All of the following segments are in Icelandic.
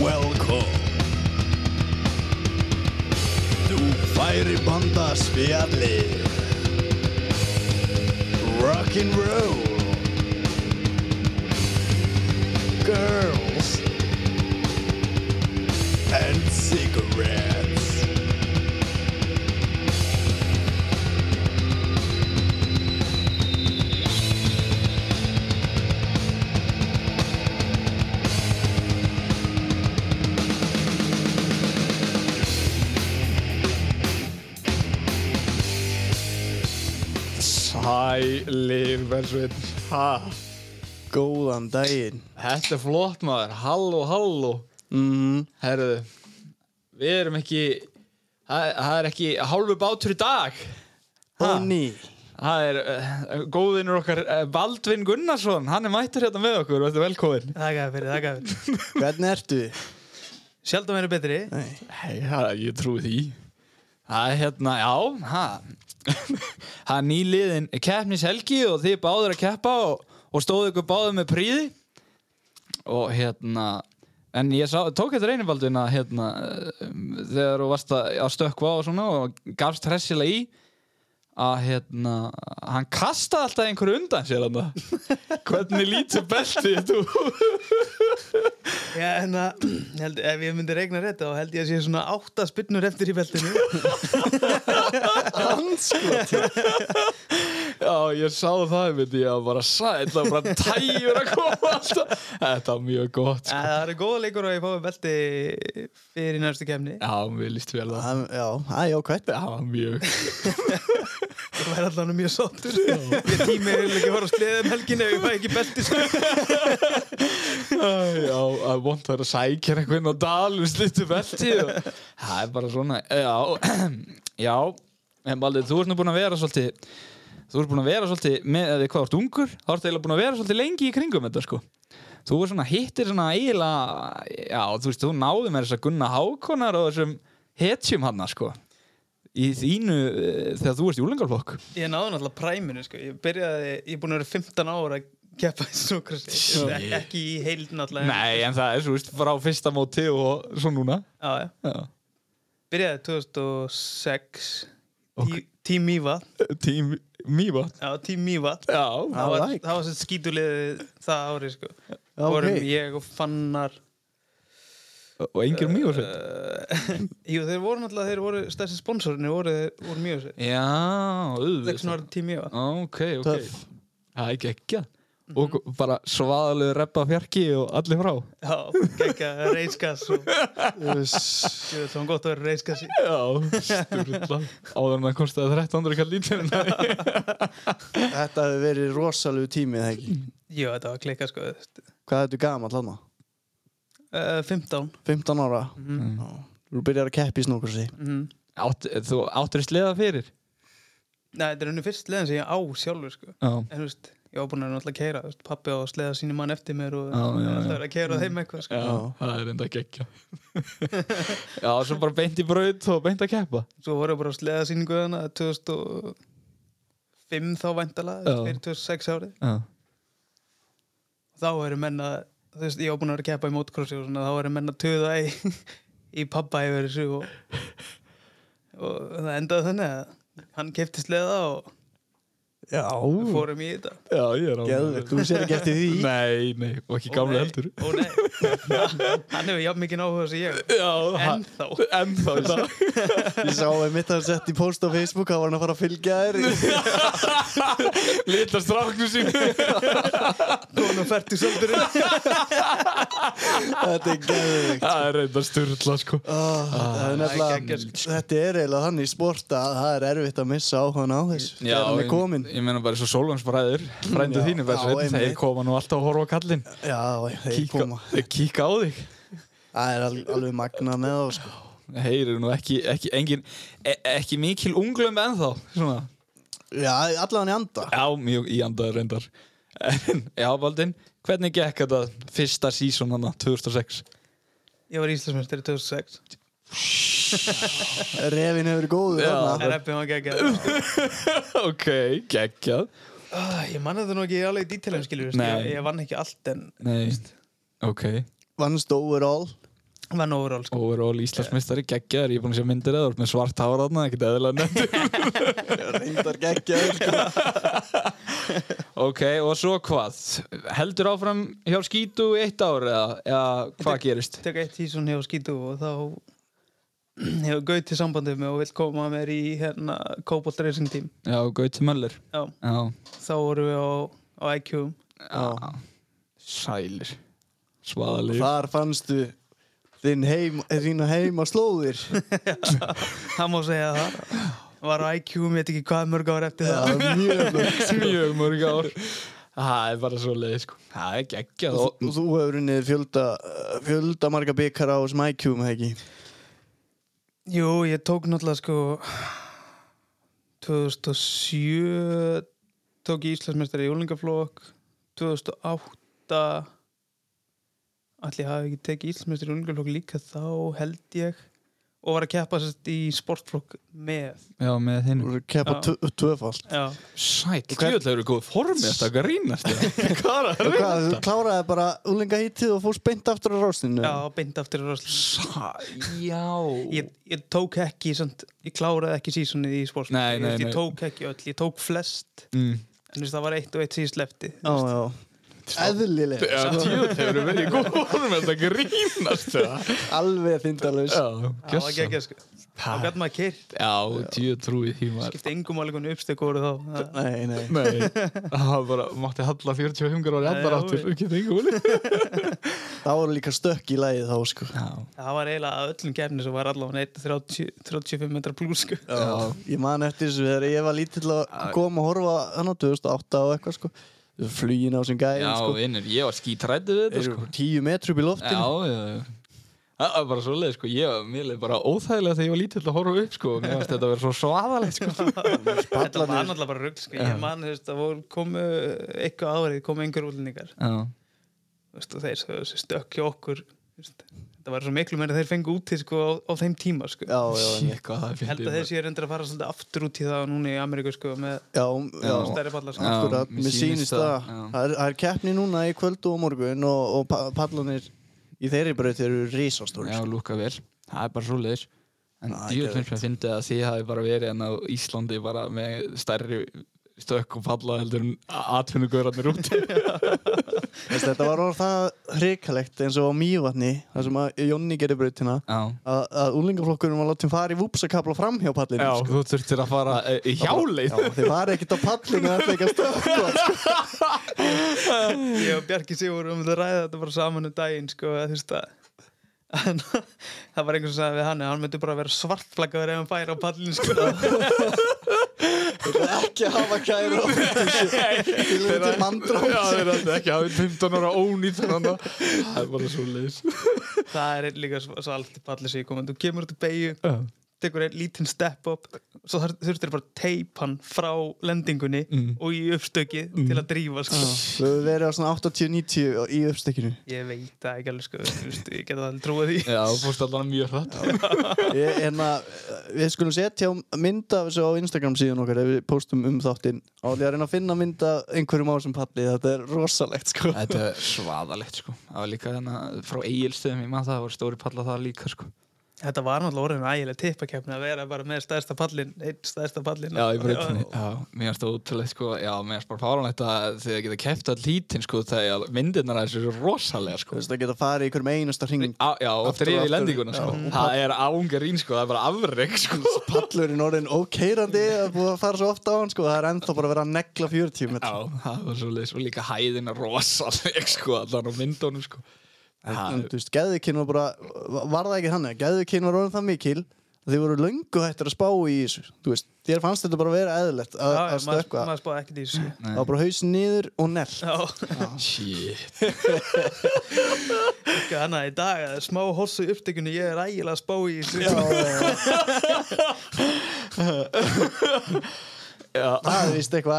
Welcome. To fiery Firebandas Fiatli Rock and Roll. Girl. Sælir, Bersveit Ha, Góðan daginn. Þetta er flott maður. Halló, halló. Mm, Herðu, við erum ekki Það, það er ekki hálfu bátur í dag. Ó Ha? ný. Það er uh, góðinur okkar uh, Baldvin Gunnarsson. Hann er mættur hérna með okkur, veistu velkomin Þakka fyrir, þakka fyrir. Hvernig ertu? Sjaldum verið betri. Nei. Hei, það, ég trúi því Það er hérna, já. Það er nýliðin keppnishelgi og þið báður að keppa og, og stóðu ykkur báður með príði og hérna en ég sá, tók þetta reynibaldin að hérna um, þegar þú varst að, að stökkva og svona og gafst hressilega í að hérna hann kastaði alltaf einhverju undan sér hann hvernig lítur beltið þú Já, ég held, ef ég myndi regna rétt, þá held ég að sé svona átta spinnur eftir í beltinu. Já, ég sá það, myndi ég að bara sæl og bara tæjur að koma alltaf. Þetta var mjög gott, sko. Það eru góða leikur að ég fái belti fyrir næstu kemni. Já, mér líst vel það. Það- Já, það er jákvæmt Það var mjög. Það væri alltaf mjög sáttur. Ég tími hefur ekki að fara að sleða um helgin ef ég fæ ekki belti. Sko. Já, að vont að vera að sækja einhvern á dal og slittu belti. Og... Það er bara svona. Já, já. En Baldur, þú ert nú búin að vera svolítið, þú ert búin að vera svolítið, með eða hvað ert ungur, þá ert eiginlega búin að vera svolítið lengi í kringum þetta, sko. Þú er svona hittir svona eiginlega, já, þú veist, þú náði með þess að gunna hákonar og þessum hetjum hann, sko. Í þínu, þegar þú ert í úlengarflokk. Ég náði náttúrulega præminu, sko. Ég byrjaði, ég er búin að vera 15 ára að keppa snúkrasi. Shit. Ekki í heild náttúrulega. Nei, en það er svo, veist, frá fyrsta móti og svo núna. Já, já. Já. Byrjaði 2006. Ok. Tí, tím Mýva. Tím Mývat. Já, tím Mýva. Já. Það var, like. það var sem skítulegið það árið sko. Það vorum ég og Fannar Og engir Mývat. uh, Jú, þeir voru náttúrulega þeir voru stærsti sponsorinni voru, voru sér Já, auðvitað. Tím ég Ok, ok. Töff. Það er ekki ekki. Og bara svaðalegu reppa fjarki og allir frá. Já, ég veit það var gott að vera reiskas í Já, sturla. Áður en það kostiði 1300 kall lítirinn. Þetta hefur verið rosalegu tími, eða ekki? Jú, þetta var klikka sko Hvað þetta gamall hann? uh, 15 15 ára? mm Já. Þú byrjar að keppi í snúkursi. -hmm. Átt, þú áttur í sleða fyrir? Nei, þetta er unni fyrst leðan sem ég á sjálfur sko Já. En þú veist, ég var búin að náttúrulega keira veist, Pappi á að sleða síni mann eftir mér og ég er alltaf að keira þeim eitthvað sko Já, það er enda geggja. Já, svo bara beint í braut og beint að keppa. Svo voru ég bara að sleða síningu þarna 2005 þá væntalega, Já. fyrir 2006 árið Já. þá eru menn að þú veist, ég var búin að vera að keppa í motocrossi og svona, þá eru menn að töða í, í pappa yfir þessu og, og það endaði þannig að hann kefti sleða og Já. við fórum í þetta Já, ég er á. Geðvegt, þú sér ekki eftir því. Nei, nei, og ekki gamla heldur. ó, nei. hann hefur jafn mikið áhuga sem ég Já, ennþá Ennþá í dag. Ég sá að mitt að sett í post á Facebook, var hann að fara að fylgja þér. Lilla stráknu sín. Góðan og fært í söldurinn Þetta er geðvegt. Það er reynda styrla, sko. Oh, það er nefnilega, sko. þetta er eiginlega þannig í sport að það er erfitt að missa áhugan á þess þegar hann er komin. Ég, meina bara svo sólvansbræður, frændu Já, þínu, Bersveit, einmitt. þeir koma nú alltaf að horfa á kallinn. Já, þeir Kíka, koma. þeir kíka á þig. Það er al- alveg magna með þá, sko. Þeir eru nú ekki, ekki, engin, e, ekki mikil unglum ennþá, svona. Já, allavega í anda. Já, mjög í andaður reyndar. En, já, Baldin, hvernig gekk þetta fyrsta sísón hann 2006? Ég var Íslandsmestari 2006 Refin hefur verið góður. Reppi var geggjað ok, geggjað. Ah, Ég man þetta nú ekki alveg í dítilum skilur ég, ég vann ekki allt en Nei, ok. Vannst overall. Vann overall sko. overall Íslandsmeistari geggjaður, ég er búin að sjá myndir eða með svart hára þarna, ekkert eðlilega nefndur Reyndar geggjaður sko. ok, og svo hvað heldur áfram hjá skítu eitt ár eða, eða hvað gerist Tek eitt tísun hjá skítu og þá hefur Gauti sambandið mig og vill koma mér í hérna Cobalt Racing Team. Já, Gauti Möller. Já, já, þá vorum við á, á IQ já. sælir. Svaðalir Þar fannstu þinn heim, þína heima slóðir. Það má segja það. Var á IQ, ég veit ekki hvað mörg ár eftir Já, það mjög mörg mjög mörg ár. Það er bara svo leið sko. það er geggjað. Þú- þú hefur unnið fjölda, fjölda marga byggar á þessum IQ-um, eða ekki? Jú, ég tók náttúrulega sko 2007 tók ég Íslandsmeistari í úlingaflokk 2008 allir hafi ekki tekið Íslandsmeistari í úlingaflokk líka þá held ég og var að keppa sérst í sportflokk með já, með að keppa Já. tvö- tvöfalt. Já, sæl, tjóðlega eru góð formið þetta grínast hvað er hvað, þú kláraði bara úlingahítið og fórst beint aftur á rástinu? já beint aftur í Rosling Sæ, já. Ég, ég tók ekki samt, ég kláraði ekki sísonið í sportflokk Ég tók ekki öll, ég tók flest. Mm. en þú veist, það var eitt og eitt síðust lefti Já, já. Eðlilega. tjóðlega eru verið í góð formið þetta grínast það Alveg þindalus. það sko þá gæti maður kyrt já, tjóð trúið því maður skipti engum alveg uppsteg voru þá Það- Nei, nei. Nei, það var bara, mátti halla 45 gráður í Nei, allar áttur. Það voru líka stökk í lagið þá, sko. Já, það var eiginlega að öllum kefni sem var allavega 1 35 metrar pluss sko Já. Ég man eftir þessu þegar ég var lítill að koma að horfa hann á 2008 og eitthvað, sko. Flugin á sem gæðin, já sko. vinnur, ég var skítrættið við þetta, sko. tíu metru upp í loftinu. Já, já, já. Það var bara svo leið, sko, ég var leið bara óþægilega þegar ég var lítill að horfa upp, sko, mér fannst þetta að vera svo svaðalegt, sko. þetta var náttúrulega bara rugg sko ég man þú veist það voru komu eitthvað árið komu einhver útlendingar Já, þú veist, og þeir svo þessi stökk hjá okkur þú veist, þetta var svo miklu meira þeir fengu út sko á, á þeim tíma sko Já, já. Shit, hvað það Ég held að þeir séu reyndir að fara svolítið aftur út í það núna í Ameríku sko með Já, já. stærri pallar sko. Mér mér sýnist það, það. Það er, það er keppni núna í kvöldu og morgun og, og pa- pallanir í þeirri braut eru risastóri. Já, lúka vel, það er bara svo leiðis. En ég geðveikt. finnst mér að þið hafi bara verið en á Íslandi bara með stærri stökk og falla heldur en atvinnugörarnir úti. Veist, þetta var orð það hrikalegt eins og á Mývatni, þar sem að Jonni gerði brautina, Já. að, að úlingaflokkurinn var látið fara í vúpsakabla fram hjá pallinu. Já, sko. þú þurftir að fara eh, í hjáleið. Já, þeir var ekkert á pallinu að ekki að stökkva. Sko. ég og Bjarki Sigur um að ræða þetta bara saman um daginn sko að þú veist að það var einhvern sem sagði við hann að hann myndi bara vera svartflaggaður ef hann færi á pallin sko ekki að hafa kæru til þetta ætla ekki að hafa 15 ára ónýtt það er bara svo leiðis. það er líka svo, allt í palli sem ég kom en þú kemur út í beigju tekur einn lítinn step up svo þar- þurftir bara að teipa hann frá lendingunni Mm. og í uppstökið til að drífa sko. Við höfum verið á svona 80-90 í uppstekinu. ég veit það ekki alveg sko þú ég get það alveg trúið því Já, þú fórst allan mjög hratt. Ég, hérna, við skulum setja mynda af þessu á Instagram síðan okkar ef við postum um þáttinn og ég að reyna að finna mynda einhverjum á þessum palli þetta er rosalegt sko Þetta er svaðalegt sko. Það var líka þarna frá eigilstöðum, ég maður það, það voru stóri palla það líka sko. Þetta var náttúrulega orðin ægileg tippakefni að vera bara með stærsta pallin einn stærsta pallin Já, í breytinni. Já, mér það ótrúlega sko, já, mér finnst bara fáranlegt að þið geta keft all lítinn sko þegar myndirnar þessu eru rosalega Þú sko. veist að geta farið í einhverjum einasta hring já, og drifið aftur. lendinguna sko. Já. Það er ángarín sko, það er bara afreg sko. pallurinn orðin ókeirandi að búið að fara svo ofta á hann sko það er ennþá bara að vera að negla 40 metr Já, það var svo en þú veist, geðvikinn var bara var það ekki hann, geðvikinn var orðin það mikil að þið voru löngu hættir að spá í þessu. Þú veist, þér fannst þetta bara að vera eðlilegt að, Já, að já, maður, spáði ekkert í þessu. Það var bara hausin niður og nell. Já, shit. ekki annað í dag að smá hossu í upptekinu ég er ægilega að spá í þessu. Já, Já, það er vist eitthvað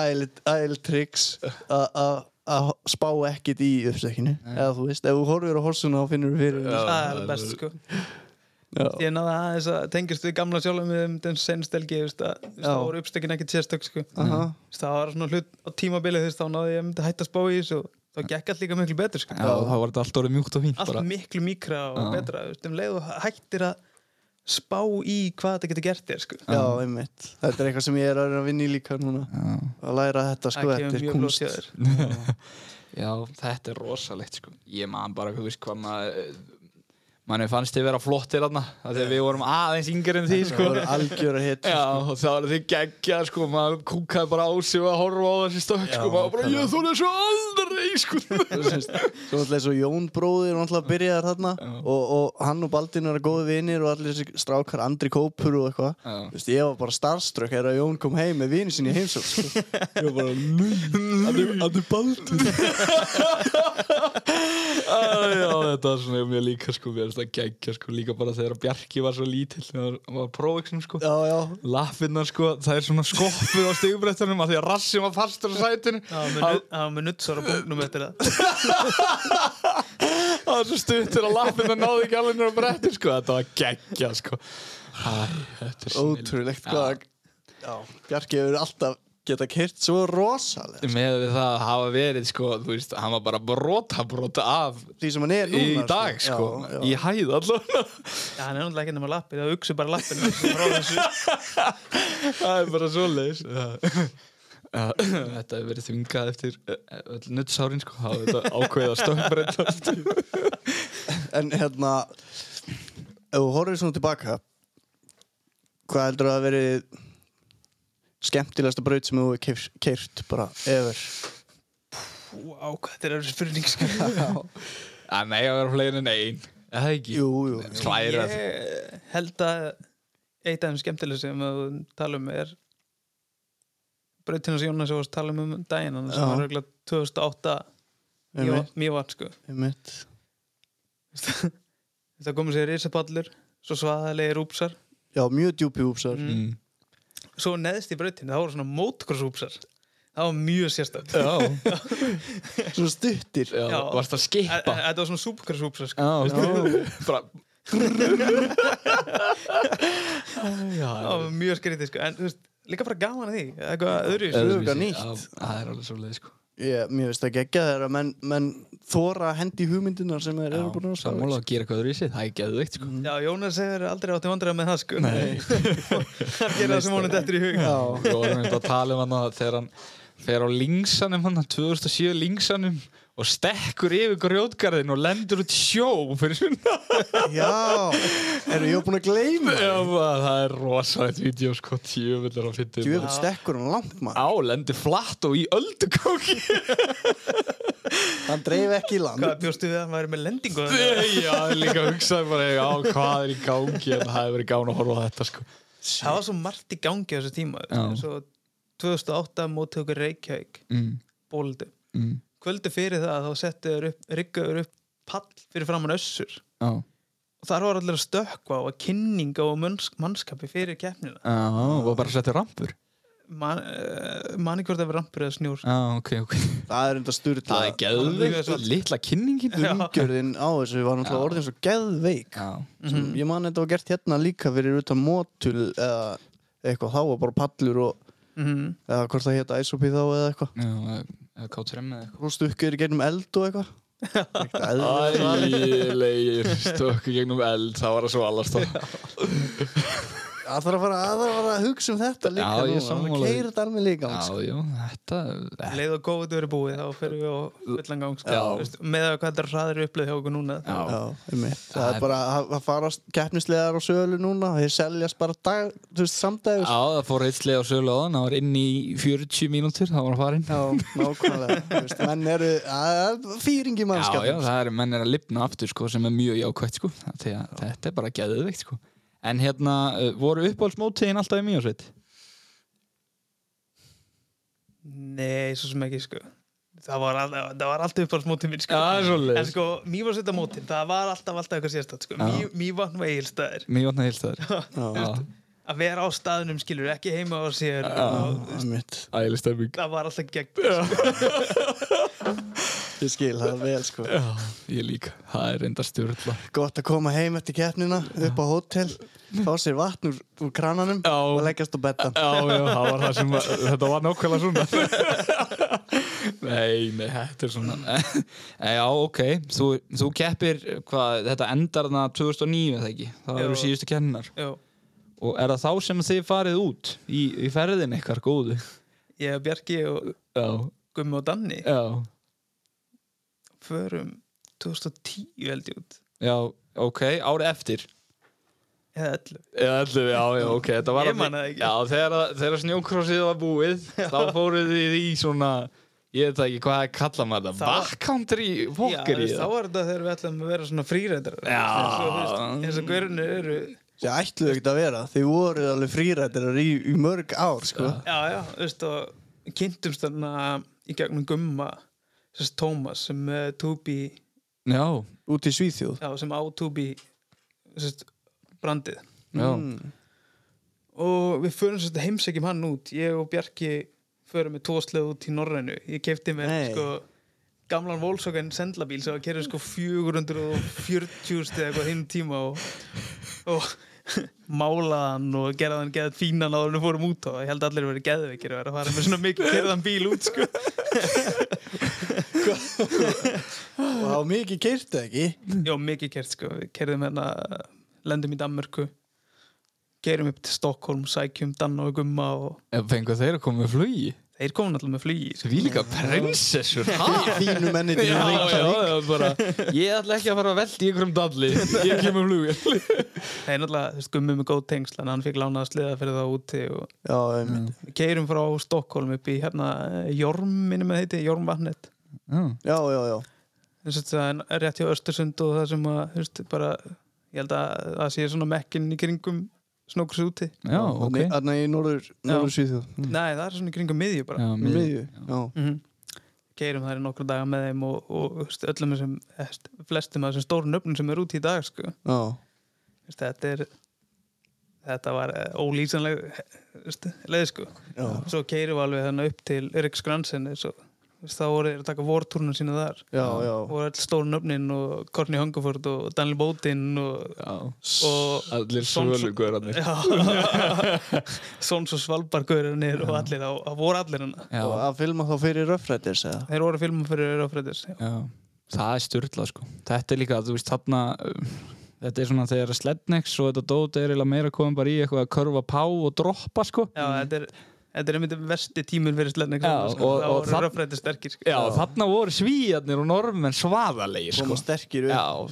ægilt triks að spá ekkit í uppstekinu eða þú veist, ef þú horfir á horsuna þá finnur þú fyrir Já. henni. það er best sko Já. ég náði aðeins að tengjast við gamla sjálfum við um den sennstelgi að það voru uppstekinu ekkert sérstök sko það var svona hlut á tímabilið þá náði ég að hætta að spá í þessu og þá gekk allt líka miklu betur sko. Já, þá var þetta allt orðið mjúkt og fínt allt miklu mikra og Já. betra þú veist, um leið og hættir að spá í hvað þetta getur gert þér sko. Já, einmitt. Þetta er eitthvað sem ég er að vinna í líka núna. Já. Að læra þetta, sko, þetta er kunst. Já, þetta er rosalegt sko. Ég man bara, þú veist hvað maður manni fannst þið vera flottir þarna af því að við vorum aðeins yngri en því Það sko. voru algjöra hitt. Já, og það var þið geggjað sko, maður kúkaði bara á sig og að horfa á þessi stökk Já, sko, maður bara, ég þóri svo aldrei sko. Svo alltaf og Jón bróðir og alltaf byrjaðar þarna og, og hann og Baldin eru góði vinir og allir þessi strákar, Andri Kópur og eitthvað. Já. Þú veist, ég var bara starströkk þegar Jón kom heim með vini sinni í heimsók, sko. Ég var bara, hann er Baldin. Já, þetta var svona mjög líka sko, það geggja sko, líka bara þegar Bjarki var svo lítill, þegar hann var prófixnum sko. Já, já. Lappirnar sko, það er svona skoppuð á stigubrettunum af því að rassin var fastur á sætinu það var með nuttsar á búngnum eftir það það var svo stuttur að lappirnar náði ekki alveg nýra bretti sko, þetta var geggja sko Æ, þetta er. Ótrúlegt. Bjarki hefur alltaf geta kyrt svo rosalega. með við það að hafa verið sko, þú veist, hann var bara brota brota af Því sem hann er núna. í dag sko, Já, já. í hæð allavega Já, hann er náttúrulega ekki nema lappið, það hugsa bara þessu. það er bara svoleiðis Já, þetta hefur verið þvingað eftir öll nuttsárin sko, hafa þetta ákveðið að stökkbreytast En hérna, ef þú horfir svona tilbaka, hvað heldur að veri skemmtilegasta braut sem þú hefur keirt bara ever? Vá, hvað þetta er þessi spurning sko. að nei að vera fleiri en ein eða ekki Jú, jú. Slæra Ég held að eitt af þeim skemmtileg sem að þú tala um er brautina sem Jónas að tala um um daginn hann sem Já. var regla 2008 Einmitt, mjög sko einmitt. það komið sér risapallur svo svaðalegir úpsar Já, mjög djúpi úpsar. mm. Svo neðst í brautinu, það voru svona motocross úpsar það var mjög sérstætt já, Svona stuttir. já, Já. varst að skipa þetta var svona supercross úpsar sko. bara það var mjög skrítið sko. en þú veist, líka bara gaman að því. Eitthvað öðru það er alveg svo leið sko Ég, mér finnst það geggja þeirra menn, menn þóra hendi í hugmyndinar sem þeir eru búin að staða. sammála að gera eitthvað öðru í sig, það er geðveikt sko. Já, Jónas hefur aldrei átti vandræða með það sko. Nei. Hann gerir það sem honum dettur í hug. Já, við vorum eitthvað að tala um hann að þegar hann fer á linksanum hann 2007 linksanum og stekkur yfir grjótgarðin og lendur út sjó fyrir sunna já, eru ég búin að gleyma Já, það? maður, það er rosalegt vídeo sko, tjöfullar að fyndi Djöfull stekkur hann langt maður. Á, lendir flatt og í öldukóki Hann dreif ekki í land. Hvað bjóstu við að hann væri með lendingu? Já, líka hugsaði bara á hvað er í gangi en það hefur verið gána að horfa á þetta sko Það var svo margt í gangi á þessu tíma Já. Svo 2008 móti okkur Reykjavík mm, Bóldu mm, Kvöldu fyrir það þá settu þau upp riggaður upp pall fyrir framann össur Já, og þar var allir að stökkva og að kynninga og manns mannskapi fyrir keppnina já, og bara setja rampur Man, uh, manni hvort það var rampur eða snjór Já, ok, ok Það er enda styrla. Það er geðveikt, litla kynningin. Umgjörðin á þessu var náttúrulega orðin svo geðveik. Já, Sem, Mhm. Ég man þetta var gert hérna líka fyrir utan mótul eða eitthvað. Þá var bara pallur og Mhm. eða hvort það hétta ISOP þá eða eitthvað. Eða K3 eða eitthvað. Og stukkur gegnum eld og eitthvað. Ægilegir stökku gegnum eld, það var að svo allast það Það þarf að fara að, að, hugsa um þetta líka Já, sammála Það keirir þetta alveg líka. Já, já, þetta leið og góð verið búið þá fyrir við á fullan gang sko. Já. Með að hvað þetta er hraðir uppleið hjá okkur núna Já. Já, einmitt. Það er- bara að að fara keppnislegar á sölu núna þeir seljast bara dag, þú veist, samdægus Já, það fór eitthvað á sölu á þann, það var inn í 40 mínútur, það var að fara inn Já, nákvæmlega menn eru, að, fýringi Já, mannskap já, það er, menn er að lifna aftur sko, sem er mjög jákvægt sko. Því að þetta er bara geðveikt sko. En hérna, uh, voru uppáhaldsmótiðin alltaf í mjögsveit? Nei, svo sem ekki sko Það var, all, það var alltaf uppáhaldsmótið mín sko. Já, svoleiðis. En sko, Mývarsveita mótin, það var alltaf alltaf eitthvað sérstætt sko. Já. Mý, Mývatn og Egilstaðir Mjög heilstæður Já, Að vera á staðnum skilur, ekki heima á sér og, einmitt Ægileg stemming Það var alltaf gegn Ég skil, það er vel, sko. Já, ég líka, það er enda stjórnla Gott að koma heim eftir keppnina upp á hótel fá sér vatn úr, úr krananum Já. og leggjast á bettan Já, já, það var það sem, þetta var nákvæmlega svona. Nei, nei, þetta er svona e, Já, ok, þú, þú keppir hvað, þetta endar þarna 2009 eða ekki, það eru síðustu kennar Já, og er það þá sem þið farið út í, í ferðin ykkar góðu? Ég Bjarki og Já, Gummi og Danni. Já, förum 2010 held ég út. Já, ok, árið eftir. Eða 11 Já, allir, já, já, ok, þetta var Ég allir- man það ekki. Já, þegar, þegar snjókrossið var búið þá fóruð þið í svona ég veit það ekki hvað kalla maður Það? Backcountry Já, fokker í veist, þá það var þetta þegar við ætlum að vera svona frírættar Já. eins og, þú veist, eins og görunir eru Það ætluðu ekkert að vera, þið voruð alveg frírættirar í, í mörg ár, sko. já, já, þú veist og kynntumst þarna í gegnum Gumma sérst Tómas sem uh, Tubi Já, Út í Svíþjóð. já, sem á Tubi sérst brandið Mm. og við förum sérst heimsækjum hann út ég og Bjarki förum með tósleð út í Norrænu ég kefti mér Nei. sko gamlan Volkswagen sendlabíl sem var kerið sko 440 stið eitthvað hinn tíma og, og málaðan og gerðan geðað fínan áður en við fórum út á það. ég held að allir verið geðveikir að vera að fara með svona mikið kerðan bíl út sko Og það var mikið keirt ekki. já mikið kert sko við kerðum hérna lendum í Danmörku gerum upp til Stockholm sækjum Danna og Gumma og Ef fengu þeir að koma með flugi þeir komum alltaf með flugi sko. Því líka prinsessur í Já, já, Reykjavík. já, bara Ég ætla ekki að fara að velta í einhverjum dalli Ég kemur flugi Það er náttúrulega, þú veist, gummi með góð tengsl en hann fikk lánaða sliða fyrir það úti og Já, einmitt. við keirum frá Stokkólm upp í hérna Jorm, minnum með heiti, Jormvatnet Já, Já, já, að það er rétt hjá Östersund og það sem að, þú veist, bara ég held að það sé svona mekkin í kringum snókurs úti já, ok Þannig í norður, norður Svíþjóð. Mm. Nei, það er svona í kringum miðju bara miðju. Já. mm Keirum þær í nokkru daga með þeim og, og þú veist, öllum þessum, eftir, flestum af þessum stóru nöfnum sem er úti í dag sko. Já. Þú veist, þetta er þetta var eh, ólýsanleg þú veist, leið sko Já. svo keirum við alveg þannig upp til Eriks Gransen svo, þá voru þeir að taka vortúrnum sína þar. Já, já. og voru all stóru nöfnin og Courtney Hungerford og Daniel Bótin og, og allir Já. Sons og Svalbargörunir og allir, það það voru allir hana Og að filma þá fyrir Röffrættis, eða? þeir voru að filma fyrir Röfrættis Já, það er styrlað sko. Þetta er líka, þú veist, þarna um, Þetta er svona þegar Slednex og þetta dót er eiginlega meira komið bara í eitthvað að körfa pá og droppa sko. Já, þetta er Þetta er einmitt versti tíminn fyrir Já, sko. og- og voru það- Röfrættis sterkir sko. Já, þarna voru svíjarnir og normenn svaðalegir sko Koma sterkir upp.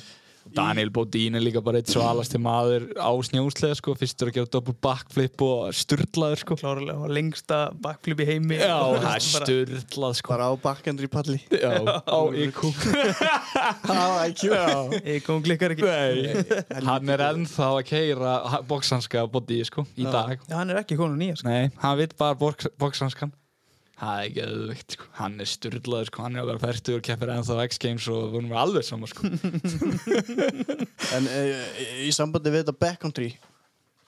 Daniel Bodín er líka bara eitt svalasti maður á snjóslega sko. Fyrstur að gera double backflip og styrlaður sko. Klárlega, var lengsta backflip í heimi. Já, Og það er bara- styrlað sko. Bara á bakkendri palli. Já, á IQ. Á IQ. Kom klikkar ekki. Nei, hann er ennþá að keira bóksanska body sko, í dag. Já, hann er ekki konun nýja sko. Nei, hann veit bara boxhanskan Það er ekki auðvikt, sko. hann er styrlaður, sko. hann er að vera færtur og keppir ennþá X Games og við erum alveg saman sko. En e, í sambandi við þetta backcountry,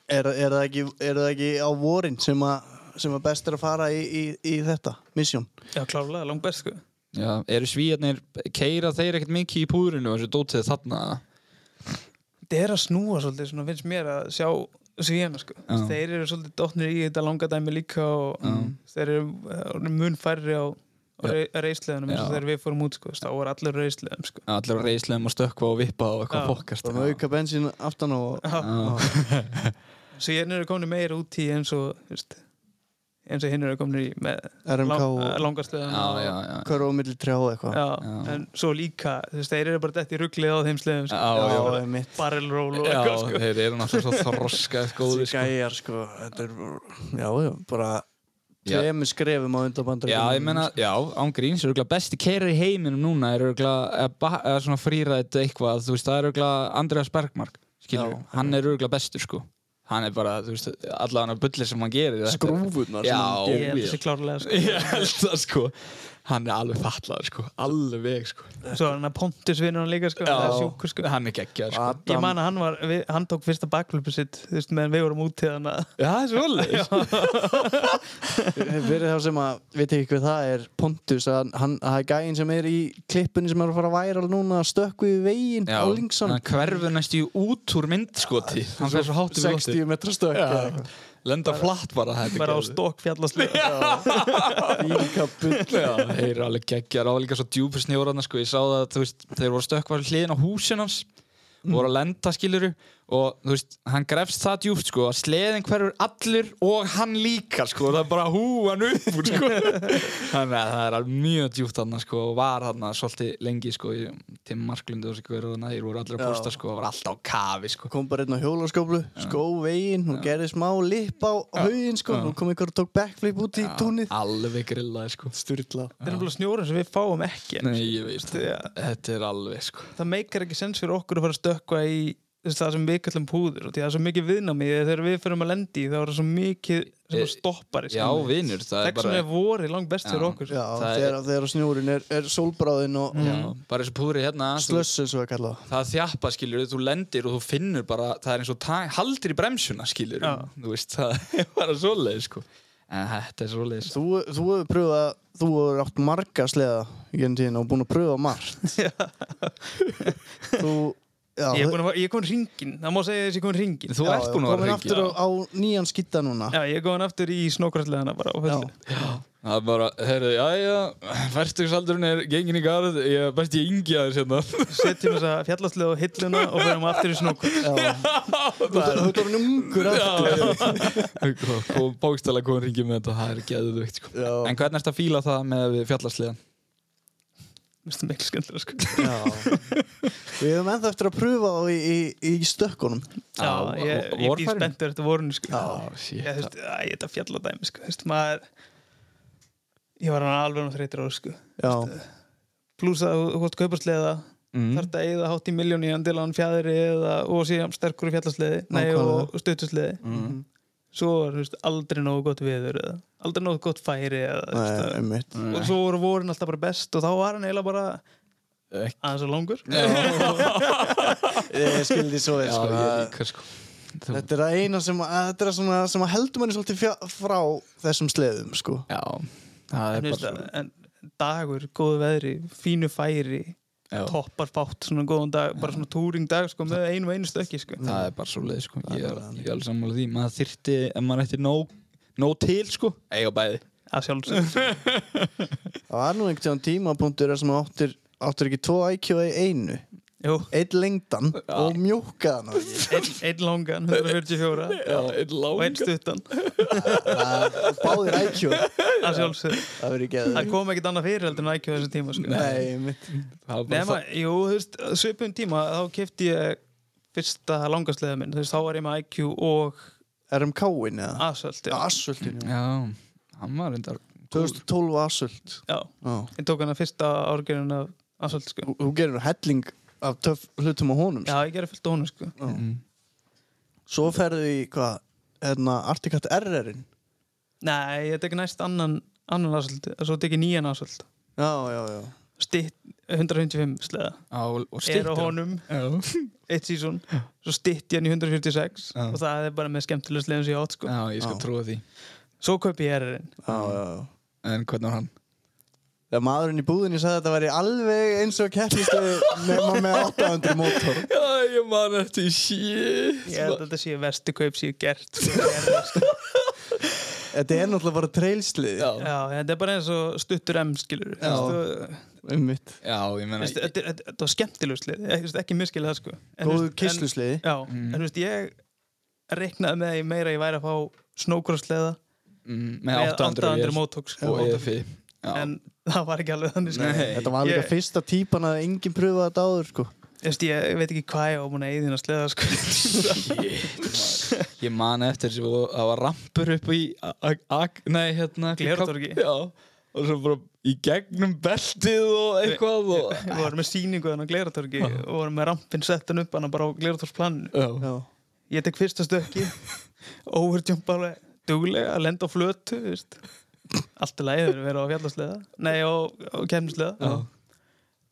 er, er, það ekki, er það ekki á vorin sem að, sem að best er að fara í, í, í þetta, misjón? Já, klárlega, langt best sko. Já, eru svíjarnir, keira þeir ekkert mikið í púðrinu og þessu dótið þarna Þetta er að snúa svolítið, svona finnst mér að sjá svíjana sko. Já. Þeir eru svolítið dotnir í þetta langa dæmi líka og Já. þeir eru uh, mun færri á, á Já. rey, reisleðunum eins og þegar við fórum út sko. þá voru allir reisleðum sko. Allir á reislegum og stökkva og vippa og eitthvað Bara með auka bensín aftan og... Svíjarnir eru komin meira út í eins og þú veist, eins og hinn eru komin í með RMK og hverju og milli trjá eitthvað. En svo líka, þú veist, þeir eru bara dætt í rugglið á þeim sleðum sko. Barrel roll og eitthvað sko. þeir eru náttúrulega svo þroskað góði Þessi sko. gæjar, sko, þetta er, já, já, bara tveimur skrefum á undan bandar. Já, ég meina, já, án gríns er örugglega besti keirar í heiminum núna er frírætt eitthvað, þú veist, það er örugglega Andreas Bergmark, Já. hann er örugglega bestur, sko hann er bara, þú veist, allavega hann bullir sem hann gerir Skrúfurnar sem Já, hann gerir. klárlega sko. Ég held það, sko hann er alveg fallaður, sko, alveg, sko. Svo er hann að Pontus vinnur hann líka sko. það er sjúkur sko. hann er geggjaður, sko. Adam, Ég man að hann var, við, hann tók fyrsta backflipu sitt þú veist, meðan við vorum út til hann að Já, það er svolítið fyrir þá sem að, veit ekki hvað það er, Pontus, að hann, það er gæinn sem er í klippunni sem er að fara væral núna, stökku í veginn á Linkson. hann hverfur næstu út úr myndskoti. Hann fer svo hátt við loftið. 60 metra stökk. Lenda flatt bara þetta bara á stokk fjallaslega Líka bull þeir eru alveg geggjar á líka svo djúpur snjóraðna sko, ég sá það að þeir voru stökkvar hliðin á húsin hans. Og voru að lenda skiluru og þú veist, hann grefst það djúpt sko að sleðin hverfur allur og hann líka sko, það er bara húan upp sko. Þannig að það er alveg mjög djúpt hann sko og var hann svolítið lengi sko í Tim Marklund og hverju og þeir voru allir að posta sko og var alltaf á kafi sko. Kom bara einn á hjólaskóplu, skó veginn og gerði smá lip á hauginn sko, og kom einhver og tók backflip út í túnið. alveg grillaði sko. Sturla. Þetta er náttúrulega snjóra sem við fáum ekki. Nei, þetta er alveg sko. Það meikar ekki sens fyrir okkur að fara að stökkva í það sem við kallum púður og því það er svo mikið viðnámi þegar við fyrir að lendi þá er það svo mikið sem Eh, að stoppari Já, vinur, það er bara er vorið langt best fyrir Já. okkur. Já, Það er- þegar, þegar snjúrin er, er sólbráðin og Já, bara eins og púðri hérna þú- slöss eins og að kalla það það þjappa skilur þú lendir og þú finnur bara það er eins og ta- haldir í bremsuna skilur Já. þú veist það er bara svoleið sko. En þetta er svoleið Þú, þú hefur pröfað, þú hefur átt marga sleða í genn tíðin og búin að pröfa margt. Þú, já, ég er að komin hringin það má segja þess að ég er komin hringin þú ert búin að komin vera aftur á, á nýjan skitta núna. Já, ég er komin aftur í snókrasleðana bara á fullu það er bara, heyrðu, já já færtugsaldurinn er gengin í garð. Ég er best ég yngi aðeins hérna. Setjum þessa fjallasleð á hilluna og fyrir aftur í snókur Þú ert orðin ungur aftur. og bókstæla komið hringi með þetta. Það er geðuðveikt sko. En hvernig ertu að fíla það með fjallarsliðan mér finnst það miklu skemmtilega sko. Já. Við hefum ennþá eftir að pröfa á í, í, í stökkunum. Já, ég, ég býð spenntur eftir vorinu sko. Já, shit. ég, æ, ég þetta fjalladæmi sko. Þú veist, maður ég var hann alveg á þreytir ára sko Já, pluss að þú hvort kaupa sleða Mm. þarf þetta að eða hátt í miljón í andilan fjæðri eða, og síðan sterkur í fjallasleði nei, og stuttusleði Mm. Svo var veist, aldrei nógu gott viður eða aldrei nógu gott færi eða, Nei, og svo voru vorin alltaf bara best og þá var hann eiginlega bara aðeins og langur. Ég skildi svo vel sko, að- sko. Þetta er að eina sem, að, þetta er að svona, sem að heldur manni svolítið fjá, frá þessum sleðum sko. Já, það en, er veist, bara en dagur, góðu veðri fínu færi, Já. toppar fátt svona góðan dag, bara svona túring dag sko, með einu og einu stökki sko. það er bara svo leið sko. ég er, ég er alveg sammála því. Maður þyrfti, ef maður ætti nóg, nóg til sko, eiga bæði. Að sjálfsög Það var nú einhvern tíma tímapunktur sem áttir, áttir ekki tvo IQ í einu Einn lengdan og mjúkaðan einn ein langan 144 Já, einn og einn stuttan. Báðir IQ að Það verður ekki það kom ekkert annað fyrir heldur en IQ á þessum tíma sko. Nei, mitt Nema, jú, þú veist, svipum tíma þá kefti ég fyrsta langaslega minn, þú veist, þá var ég með IQ og RMK-in eða? Assault, já. Assultin, já. Já, hann var reyndar 2012 Assult já. Ég tók hann að fyrsta árgerðin af Assault, sko. Þú- gerir helling af töff hlutum á honum sko. Já, ég gerði fullt á honum, sko. mm. Svo ferðu í hvað hérna, Articat RR-in Nei, ég tek næst annan, annan Assault, svo tek ég nýjan Assault. Já, já, já Stitt, 155 sleða. á, og Er á honum, Já, eitt sísón, svo stitt ég hann í 146 Já. og það er bara með skemmtilega sleðum sem ég átt, sko. já, ég skal trúa því Svo kaupi ég RR-in. Já, já, já En hvernig var hann? Þegar maðurinn í búðinni sagði að þetta væri alveg eins og keppnistu nema með 800 mótor. Já, ég man eftir shit. Ég held að þetta sé verstu kaup sem ég hef gert, sko. Þetta er náttúrulega bara trailslið. Já, Já, þetta er bara eins og stuttur M, skilur. Já. um mitt já ég meina Veist, Þetta var skemmtileg slið, ekki miskilið það sko. Góðu kisslusliði Já, Mm. en þú veist, ég reiknaði með því meira að ég væri að fá snókrosleða mm, með Með 800 vél mótók sko, og EFI Já, En það var ekki alveg þannig sko. Þetta var líka Ég- fyrsta típan að enginn pröfaði þetta áður sko veist, ég veit ekki hvað ég á búin að eyðina sleða sko Shit. Ég man eftir þessu og það var rampur upp í Nei, hérna Glerártorgi. Já, og svo bara í gegnum beltið og eitthvað og Við vorum með sýningu þannig á Gleratorgi og vorum með rampin settan upp hann bara á Já, Ég tek fyrsta stökki overjump alveg duglega að lenda á flötu veist. Allt er lægður að vera á fjallasleða Nei, á, á kemnisleða já.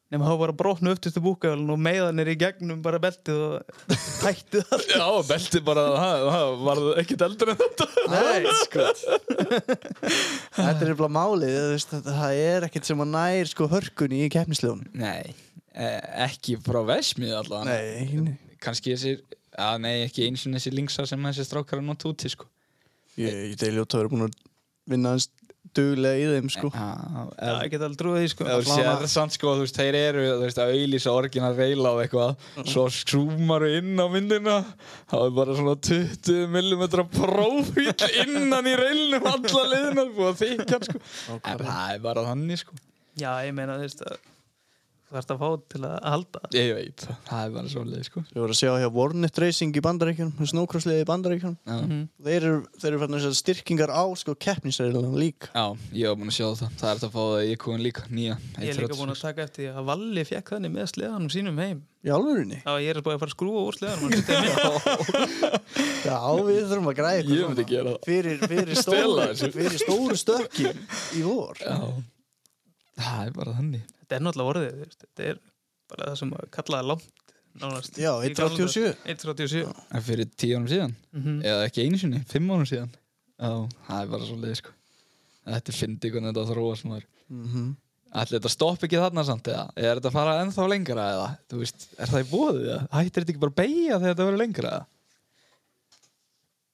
Nefnum þá bara brotnu upp til búkavælun og meiðanir í gegnum bara beltið og tættið allt. Já, beltið bara, það, það var ekkert eldur en þetta. Nei, sko. Þetta er eitthvað málið þú veist, þetta- Það er ekkert sem að nær sko hörkunni í keppnislegun Nei, eh, ekki frá Vesmið allavega. Nei, nei. Kannski þessir, að nei, ekki eins og þessi linksa sem þessi strákar að nota úti, sko. Ég, ég deili út að vera búin að vinna hans duglega í þeim sko. Já, ég get alveg trúið því sko. Þú sér samt sko, þú veist, þeir eru þú veist, að auðlýsa orgin að reyla á eitthvað. Svo skrúmaru inn á myndina þá er bara svona 20 mm prófíl innan í reylnum alla liðina og þykjan sko. En það er bara þannig sko. Já, ég meina, þú veist að þarfst að fá til að halda. Ég veit, það, er bara svo leið sko. Ég voru að sjá hjá Warnet Racing í bandaríkjunum snókrossliði í bandaríkjunum. Já, Mhm. Þeir eru, þeir eru fann þessar styrkingar á sko keppnisreilunum líka. Já ég var búin að sjá það. Það er þetta að fá það í kóin líka, nýja. Ég er líka búin að taka eftir að Valli fekk þannig með sleðanum sínum heim. Í alvörinni? Já, ég er bara að fara að skrúa úr sleðanum. Já, við þurfum að græða Ég myndi gera það. fyrir, fyrir, fyrir stóru stökki í vor. Já, það er bara þannig Þetta er náttúrulega orðið, þetta er bara það sem að kallaði langt nánast. Já, Í gamla 1.37. daga. 1.37 En fyrir tíu árum síðan Mhm. eða ekki einu sinni, fimm árum síðan. Já, það er bara svo leið sko. Þetta er fyndi hvernig þetta þróa sem er mm Ætli þetta stoppi ekki þarna samt eða? Er þetta að fara ennþá lengra eða? Þú veist, er það í bóðið eða? Hættir þetta ekki bara að beigja þegar þetta verður lengra eða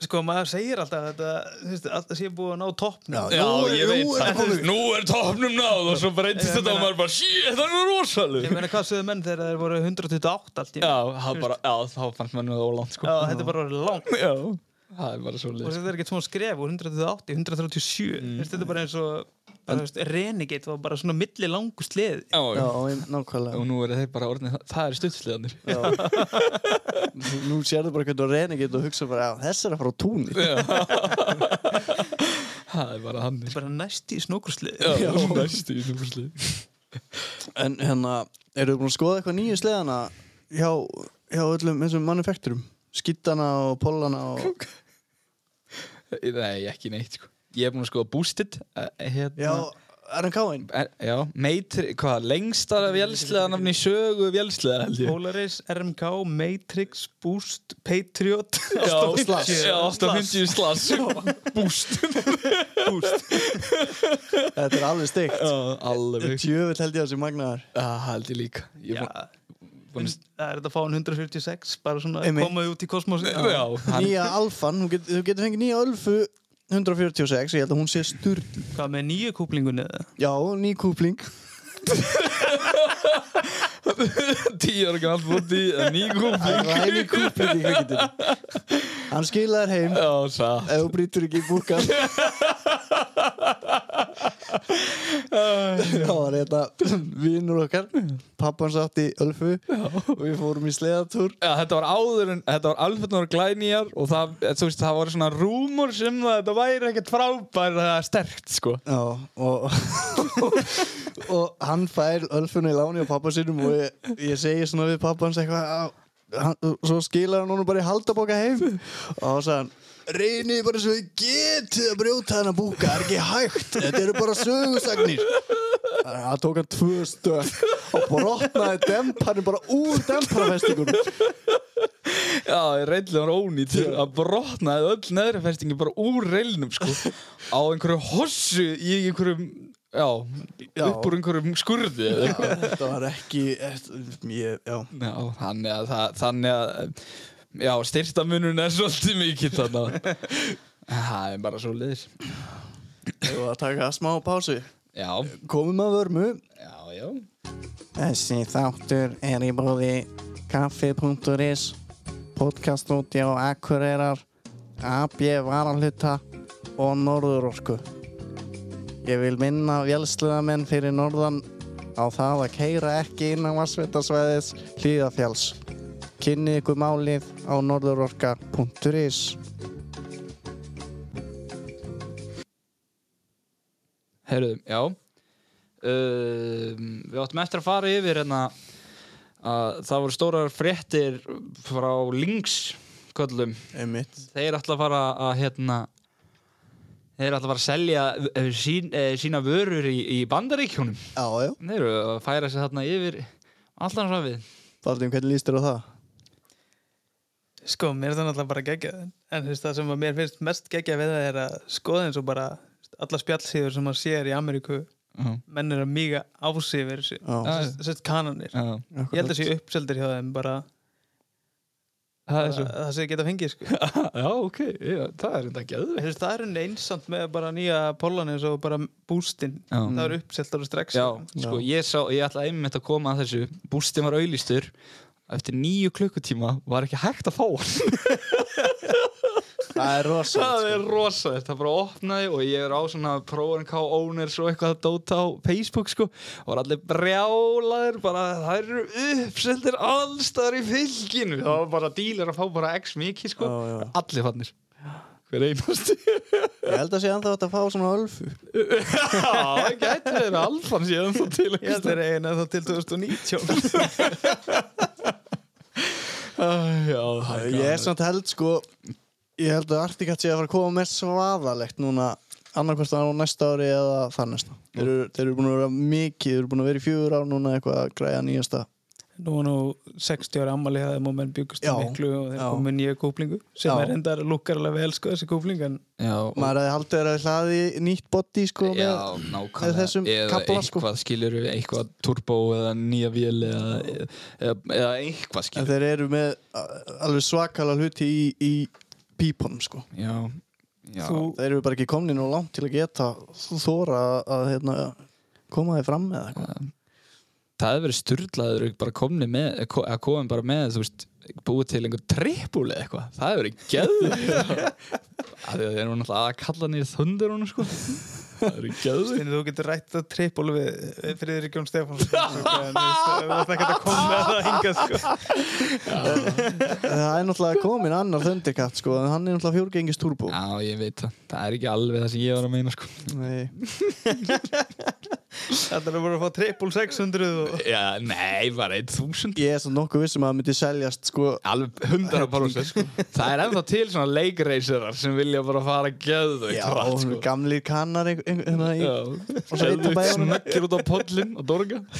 Sko, maður segir alltaf að þetta, þú veist, alltaf sé búið að ná toppnum. Já, er- ég veit nú er það. Nú er topnum náð og svo breytist þetta og maður bara, shit, það er rosaleg Ég meina, hvað sögðu menn þegar þeir voru 128 allt í einu? Já, það bara, já, þá fannst maður það ólánt sko Já, þetta er bara orðið langt. Já, það er bara svo Og leið þetta er ekkert svona skref úr 128 í 137. Mm. Þetta er bara eins og, Renegade var bara svona milli langu sleði. Já, Já, nákvæmlega. Og nú er þeir bara orðin, það er stuttsliðanir Já. Nú- Nú sérðu bara hvernig reyni getur og hugsa bara, þess er að fara á túnni Það er bara hann er bara næst í snókursliði. Já, næstu í núslið En hérna, eru þið búin að skoða eitthvað nýju sleðana hjá, hjá öllum þessum manufekturum? Skittana og pollana og... Nei, ekki neitt sko Ég er búin að skoða Boosted eh, hérna, Já, RNK-in er, Já, Matrix, hvað, lengsta vélsleðanafni í sögu vélsleðar held ég. Polaris, RMK, Matrix, Boost, Patriot. Já, 850 Já, 850 slass Boost. Þetta er alveg steikt. Já, alveg. Tjöfull held ég að þessi magnaðar Það held ég líka. Ég Já, það er þetta að fá hann 146 bara svona komaði út í kosmosi Já, Nýja Alfan, þú get- þú getur fengið nýja Ölfu 146, ég held að hún sé sturl. Hvað með nýju kúplingunni eða? Já, ný kúpling. Tíu ára galt búti Ný kúpling. Það heim í kúpling í kveikindinu Hann skilaði heim. Já, satt. Ef þú brýtur ekki í búkan Það var þetta vinnur okkar Pappan satt í Ölfu og við fórum í sleðatúr. Já, þetta var áður en þetta var alveg glænýjar og það, veist, það voru svona rúmur sem það, þetta væri ekkert frábær eða sterkt, sko. Já, og, og hann fær Ölfunni í láni á pappa sinum og ég, ég segi svona við pappans eitthvað "Já, hann, svo skilar hann honum bara í haldaboka heim. Og þá sagði hann reynið bara svo ég getið að brjóta þennan búka það er ekki hægt, þetta eru bara sögusagnir. Það tók hann tvö stök og brotnaði demparinn bara úr demparafestingunum. Já, reyndlega var ónýtt að brotnaði öll neðri festingi bara úr reilnum, sko, á einhverju hossu í einhverjum, já, Já. upp úr einhverjum skurði eða eitthvað. þetta var ekki ég, já, Já, þannig að, það, þannig að, já, styrtamunun er svolítið mikið þannig að, það er bara svo liðis. ég var að taka smá pásu? Já, komum að vörmu. Já, já. Þessi þáttur er í bóði kaffi.is podcaststúdíu Akureyrar AB Varalhuta og Norðurorku Ég vil minna vélsluðamenn fyrir norðan á það að keira ekki inn á vassveitarsvæðis hlýðafjáls Kynni ykkur málið á norðurorka.is Herruðum, já. Um, Við áttum eftir að fara yfir hérna að það voru stórar fréttir frá Lynx köllum. Einmitt. Þeir ætla að fara að hérna þeir ætla að fara að selja eh, sín, eh, sína vörur í, í bandaríkjónum Já, já. Þeir eru að færa sig þarna yfir allan svafið Baldin, hvernig líst þér á það? Sko, mér er það náttúrulega bara geggjað. En veist, það sem mér finnst mest geggjað við það er að skoða eins og bara alla spjallsíður sem maður sér í Ameríku Já, menn er að míga á sig yfir þessu. Já. Sest- sest kananir já, ég held að sé uppseldir hjá þeim bara Það er svo. það sem ég geta fengið sko. Já, ok, já, það er enda veist, það er enn einsamt með bara nýja pollan eins og bara bústinn. Já. það er uppselt ára strax Já, sko. sko, ég sá, ég ætla einmitt að koma að þessu. Bústin var auðlistur Eftir nýju klukkutíma var ekki hægt að fá hann. Það er rosa Það er rosalegt, það bara opnaði og ég er á svona Pro&K owners og eitthvað að dóta á Facebook sko. Og var allir brjálaðir bara það eru uppseldir allstar í fylginu. Það var bara dílar að fá bara x mikið sko. Já, já. allir fannir hver einasti. Ég held að sé hægt að fá svona ölfu. Já, það gæti verið. Alfan síðan þá til ég held þeir eigin að þá til 2019 Já, Ég er samt held sko Ég held að Articat sé að fara að koma með svaðalegt núna annarkvæmst á næsta ári eða þar næsta Þeir eru, þeir eru búin að vera mikið Þeir eru búin að vera í fjögur ár núna eitthvað að græja nýjasta nú var nú 60 ára ammali það er menn byggust í miklu og þeir komið nýja kúplingu sem Já. er endar lukkar alveg vel sko þessi kúpling en Já, og- Maður hefði haldið að hlaði nýtt body sko Já, með, þessum eða kafla, sko. eitthvað skilur eitthvað turbo eða nýja vél eða, eða, eða eitthvað skilur þeir eru með alveg svakala hluti í, í pípunum sko. Já, já. Þú- Þeir eru bara ekki komni nú langt til að geta þóra að, hérna, koma þeir fram með eitthvað það hefur verið sturlaður bara komni með, ko- að komið bara með þú veist, búið til einhver trippul eða eitthvað, það hefur verið geður að því að þeir eru náttúrulega að kalla niður þundur hún sko. Það hefur verið geður Steini, þú getur rætt að trippul við Friðrik Jón Stefáns sko, þú ætti ekki að koma með það hingað sko. Það er náttúrulega komin annar Thundercat sko en hann er náttúrulega fjórgengis turbo Já, ég veit það, það er ekki alveg það sem ég var að meina sko. Nei. Þetta er bara að fá trippul 600 og Já, nei, bara 1000 Ég er svo nokkuð vissum að það myndi seljast sko Alveg hundra parósið sko. Það er ennþá til svona leikreiserar sem vilja bara fara Já, sko. gamlir kannar ein- ein- hérna í Já, Og einn á bæjunum. Snöggir út á pollin og dorga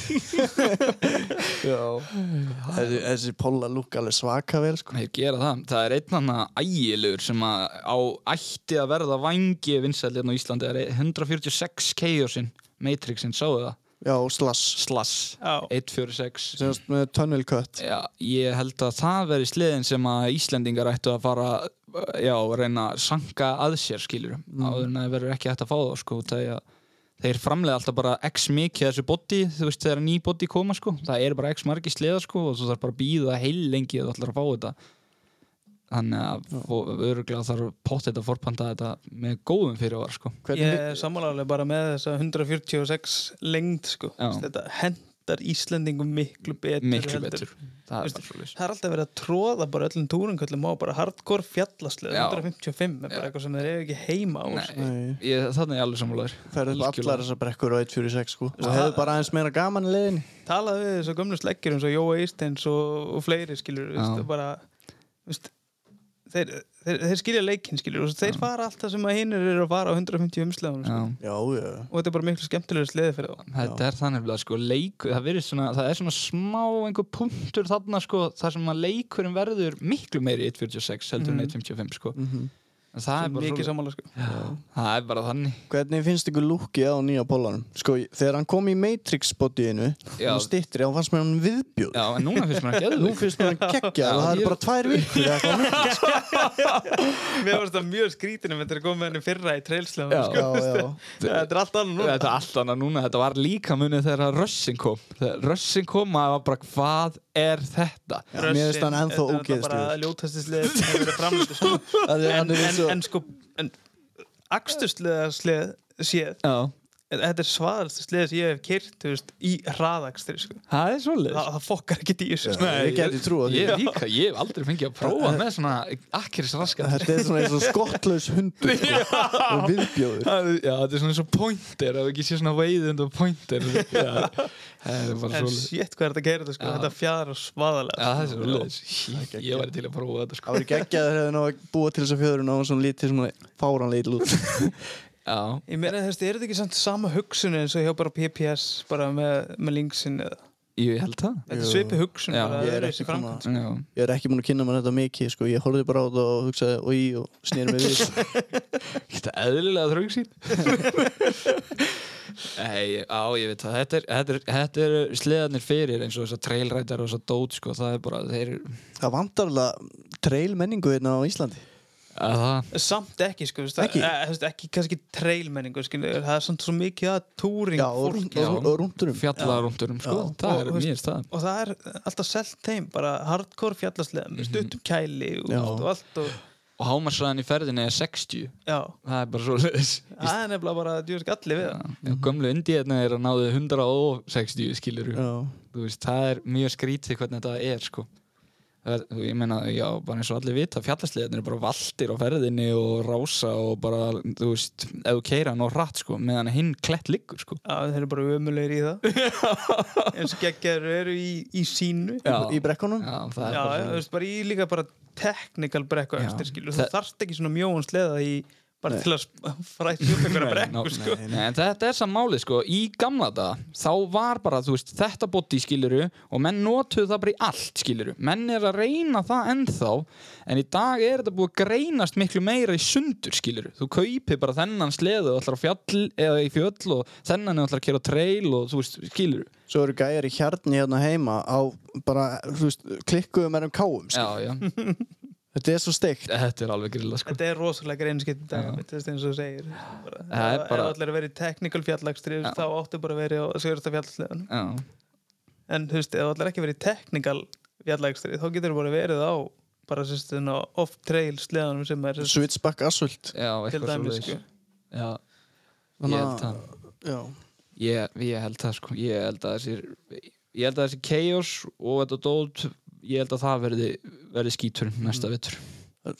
þessi, þessi polla lúk alveg svaka vel sko Þeir gera það. Það er einn annan ægilegur sem að á ætti að verða vangi vinsæli hérna á Íslandi er 146 Chaosin Matrixin, sáðu það? Já, Slass Já. 146 Semast með tunnel cut. Já, ég held að það veri sliðin sem að Íslendingar ættu að fara já, reyna að sanka að sér skilur. Áður en það verður ekki hægt að fá það sko, það er að þeir framlega alltaf bara x mikið af þessu body, þú veist þegar ný body koma sko, það er bara x margi sleða sko og þú þarf bara að býða heil lengi að þú ætlar að fá þetta þannig að öruglega þarf pottet að forpanta þetta með góðum fyrirvar sko. Ég er sammálaðilega bara með þessa 146 lengd sko. Þetta hendar Íslendingum miklu betur miklu betur. Það er svolítið Það er alltaf verið að tróða bara öllum túrunköllum á bara hardcore fjallaslega Já. 155 er bara eitthvað sem þeir eru ekki heima á sko. Þannig er alveg sammálaður. Ferðu upp Algjörlega. allar þessar brekkur á 146 sko. Og hefðu bara aðeins meira gaman í leiðinni Talaðu við þessu gömlu sleggjur eins og Jóa Eistens og, og fleiri skilur bara, þeir, þeir, þeir skilja leikinn skilur og þeir fara alltaf sem að hinnir eru að fara á 150 umsleðunum sko. Já. Já, já. Og þetta er bara miklu skemmtilegur sleði fyrir þá. Þetta er þannig að sko leikur, það, virðist svona, það er svona smá einhver punktur þarna sko þar sem að leikurinn verður miklu meiri í 1.46 heldur en 1.55 sko en það er mikið sammála sko. það er bara þannig Hvernig finnst ykkur lúkið á nýja pollanum? Sko, þegar hann kom í Matrix bodyinu Já. og stittri, þá fannst mér hann viðbjóð Já, en núna finnst mér að geða Nú finnst mér hann kekkja og það er bara tvær vikur milli. Mér finnst það mjög skrítinu með þetta að koma með henni fyrra í trailslega sko. Já, já Þetta er allt annað núna Þetta er allt annað núna, þetta var líka munið þegar Rössin kom Þegar Rössin kom, maður var bara hvað er þetta? Já, mér finnst hann ennþá Þetta er bara ógeðslegur. ljótasti sleð sem hefur verið framlýttu sko. Það en, en, en sko sleð séð Já, Þetta er svaðalstu sleð sem ég hef kyrt veist, í hraðakstri sko. það er svolítið það, það fokkar ekki í þessu sko. Ég því. Ég líka, ég hef aldrei fengið að prófa með svona akkuris raskat Þetta er svona eins og skottlaus hundur sko, og viðbjóður. Það þetta er svona eins og pointer ef ekki sé svona veiði undan pointer. Það er shit hvað er þetta að gera þetta sko. Fjadar svaðalega Já, það svo leiðis Ég væri til að prófa þetta sko. Það var geggjaður hefði ná að búa til þess að fjöðurinn á svona lítið svona fáranlega út Já, Ég meina þú veist, er þetta ekki samt sama hugsun eins og hjá bara PPS bara með, með linksin eða? Ég held það. Þetta er Jú. svipi hugsun Já. bara Ég er ekki svona- Já, Ég er ekki múin að kynna mér þetta mikið sko. Ég horfði bara á þetta og hugsaði og í og snýri mig við. Þetta eðlilega þröng sín? Nei, á, ég veit það. Þetta er, þetta er, þetta er sleðarnir fyrir eins og þess að trailrætar og þess að dót sko, það er bara, þeir Það vantar alveg trail menningu hérna á Íslandi. að Samt ekki, sko, Ekki? Eh, ekki kannski trailmenningu, það er samt svo mikið að túring Já, og, fólki. og, og, rúndurum fjallarúndurum sko, Já. það er mjög stað og það er alltaf selt heim, bara hardcore fjallaslega með stuttum kæli og, Já. og allt og, og hámarsræðin í ferðinni er 60 já, það er bara svo leiðis það er nefnilega bara djúr skalli við. Það gömlu indiðna er að náðu 160 skilur Já, þú veist, það er mjög skrítið hvernig þetta er sko ég meina, já, bara eins og allir vita fjallasliðarnir er bara valtir á ferðinni og rása og bara, þú veist þú keira hann á hratt sko, meðan hinn klett liggur sko. Já, þeir eru bara ömulegir í það. Eins og geggjar eru í, í sínu Já. í brekkunum. Já, það er Já, bara svo veist, bara líka bara technical brekku eftir, skilur, þú þarft ekki svona mjóan sleða í bara til að frætt upp einhverja brekku, sko. Nei, en þetta er samt málið sko, í gamla daga þá var bara, veist, þetta bóti skiluru og menn notuðu það bara í allt skiluru, menn er að reyna það ennþá, en í dag er þetta búið að greinast miklu meira í sundur skiluru, þú kaupir bara þennan sleðu og ætlar á fjall eða í fjöll og þennan er ætlar að kera á trail og þú veist, skiluru Svo eru gæjar í hjarni hérna heima á bara, veist, klikkuðum er um káum Já, já, Þetta er svo steikt. Þetta er alveg grilla sko. Þetta er rosalega greinskipt í dag, þú veist, eins og þú segir. Það er bara- Ef allir er verið í technical fjallagstri þá áttu bara að verið á sigursta fjallasleðan Já, en þú veist, ef allir ekki verið í technical fjallagstri þá getur bara verið á bara sérst off-trail sleðanum sem er Switchback assault já, til eitthvað svo dæmis sko. Já, Þannig ég að- held það. Já, Ég, ég held það sko. Ég held að þessi ég held að þessi chaos og þetta dót ég held að það verði, verði skítur næsta vettur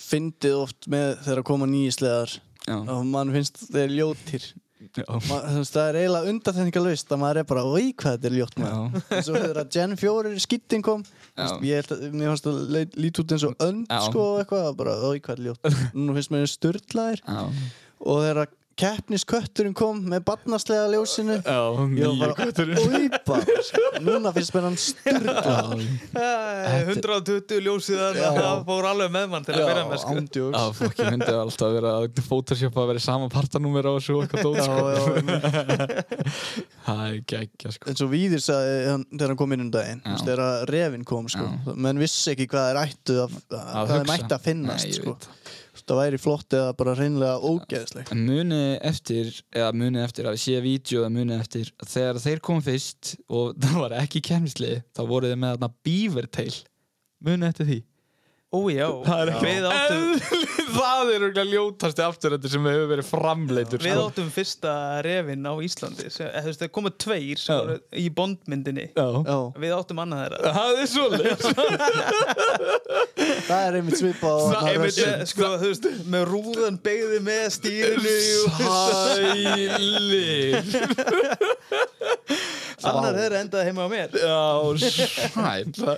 fyndið oft með þegar að koma nýji sleðar já, og mann finnst þeir ljótir. Já, Ma, þú veist, það er eiginlega undanþendingalust að maður er bara, oi hvað þetta er ljótt já, svo þegar að Gen 4 skittin kom ég fannst að líta út eins og önd sko og eitthvað, bara, oi hvað er ljótt. Nú finnst mér styrlaðir. Já, og þegar að keppniskötturinn kom með barnaslega ljósinu. Já ég var bara, bara núna finnst mér hann styrlaður Æ, 120 ljósiðan Já. það fór alveg með mann til að byrja með sko. ándjóks. Já, fokki myndi alltaf vera að photoshopa að vera sama partanúmer á þessu sko. já, Það er geggja sko. Eins og Víðir sagði hann, þegar hann kom inn um daginn þegar refin kom sko. menn vissi ekki hvað þeir ættu að, að finnast Nei, ég sko. Veit. það væri flott eða bara reynlega ógeðsleg En munið eftir, eða munið eftir að við séu vídeo eða munið eftir þegar þeir kom fyrst og það var ekki kemslið þá voru þeir með þarna beavertail munið eftir því Ó já, Það er ekki við áttum, Það er örgulega ljótasti afturöndir sem hefur verið framleitur við sko. áttum fyrsta refin á Íslandi það komu tveir í bondmyndinni. Já. Já, við áttum annað þeirra. Það er svolítið það er einmitt svipa. Ég, sko, þú veist, með rúðan beigði með stýrinu Sælir. Annar þeirra endaði heima á mér. Já, sæl Það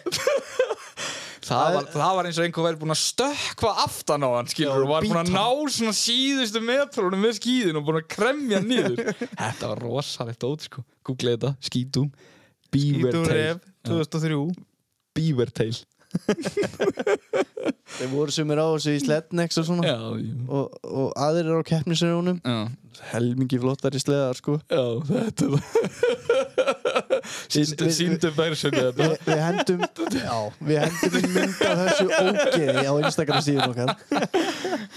var, það var eins og einhver væri búinn að stökkva aftan á hann skilur og var búinn að ná svona síðustu metrónum með skíðin og búinn að kremja hann niður. Þetta var rosalegt ótt sko. Google þetta, skítum. Ítur Beavertail ref 2003 Beavertail Þeir voru sumir á þessu í Slednex og svona. Já, og, og aðrir eru á keppnisögunum já, helmingi flottari sleðar sko. Já þetta er Sýndu, Versjoni þetta Vi, við hendum já, við hendum inn mynd af þessu ógeði á Instagram síðan okkar.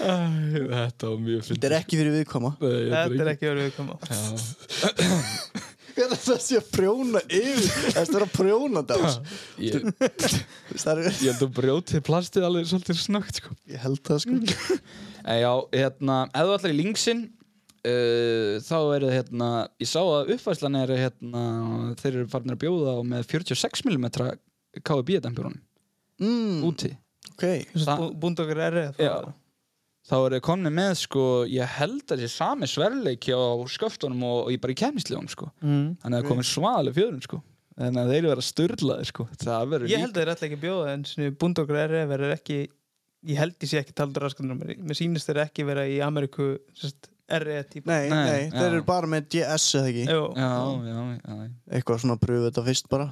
Þetta var mjög fyndið. Þetta er ekki fyrir viðkoma Þetta er ekki verið við koma Já, hvernig það sé að prjóna yfir? Það er að prjóna það ég held að brjótið plastið alveg svolítið snögt sko. Ég held það sko. En já, hérna, ef þú ætlar í linksinn uh, þá er það hérna ég sá að uppfæslan er hérna þeir eru farin að bjóða á með 46 mm KB-dempurunum mm, úti. Ok, Það- Búnd okkur er ref Já. þá eru komni með sko ég held að þessi sami sverleiki á sköftunum og, og ég bara í kemnislegunum sko. Mm. þannig að það er komin svaðaleg fjörun sko. Að þeir eru vera styrlaði sko. Það verður Ég held að þeir ætla ekki að bjóða en búnd okkur er er ekki ég held ég sé ekki taldur raskandur mér. Sýnist þeir ekki vera í Ameríku sérst, RE típa nei, Nei, nei, já. þeir eru bara með GS eða ekki Jú. já, já, já, eitthvað svona að pröfu þetta fyrst bara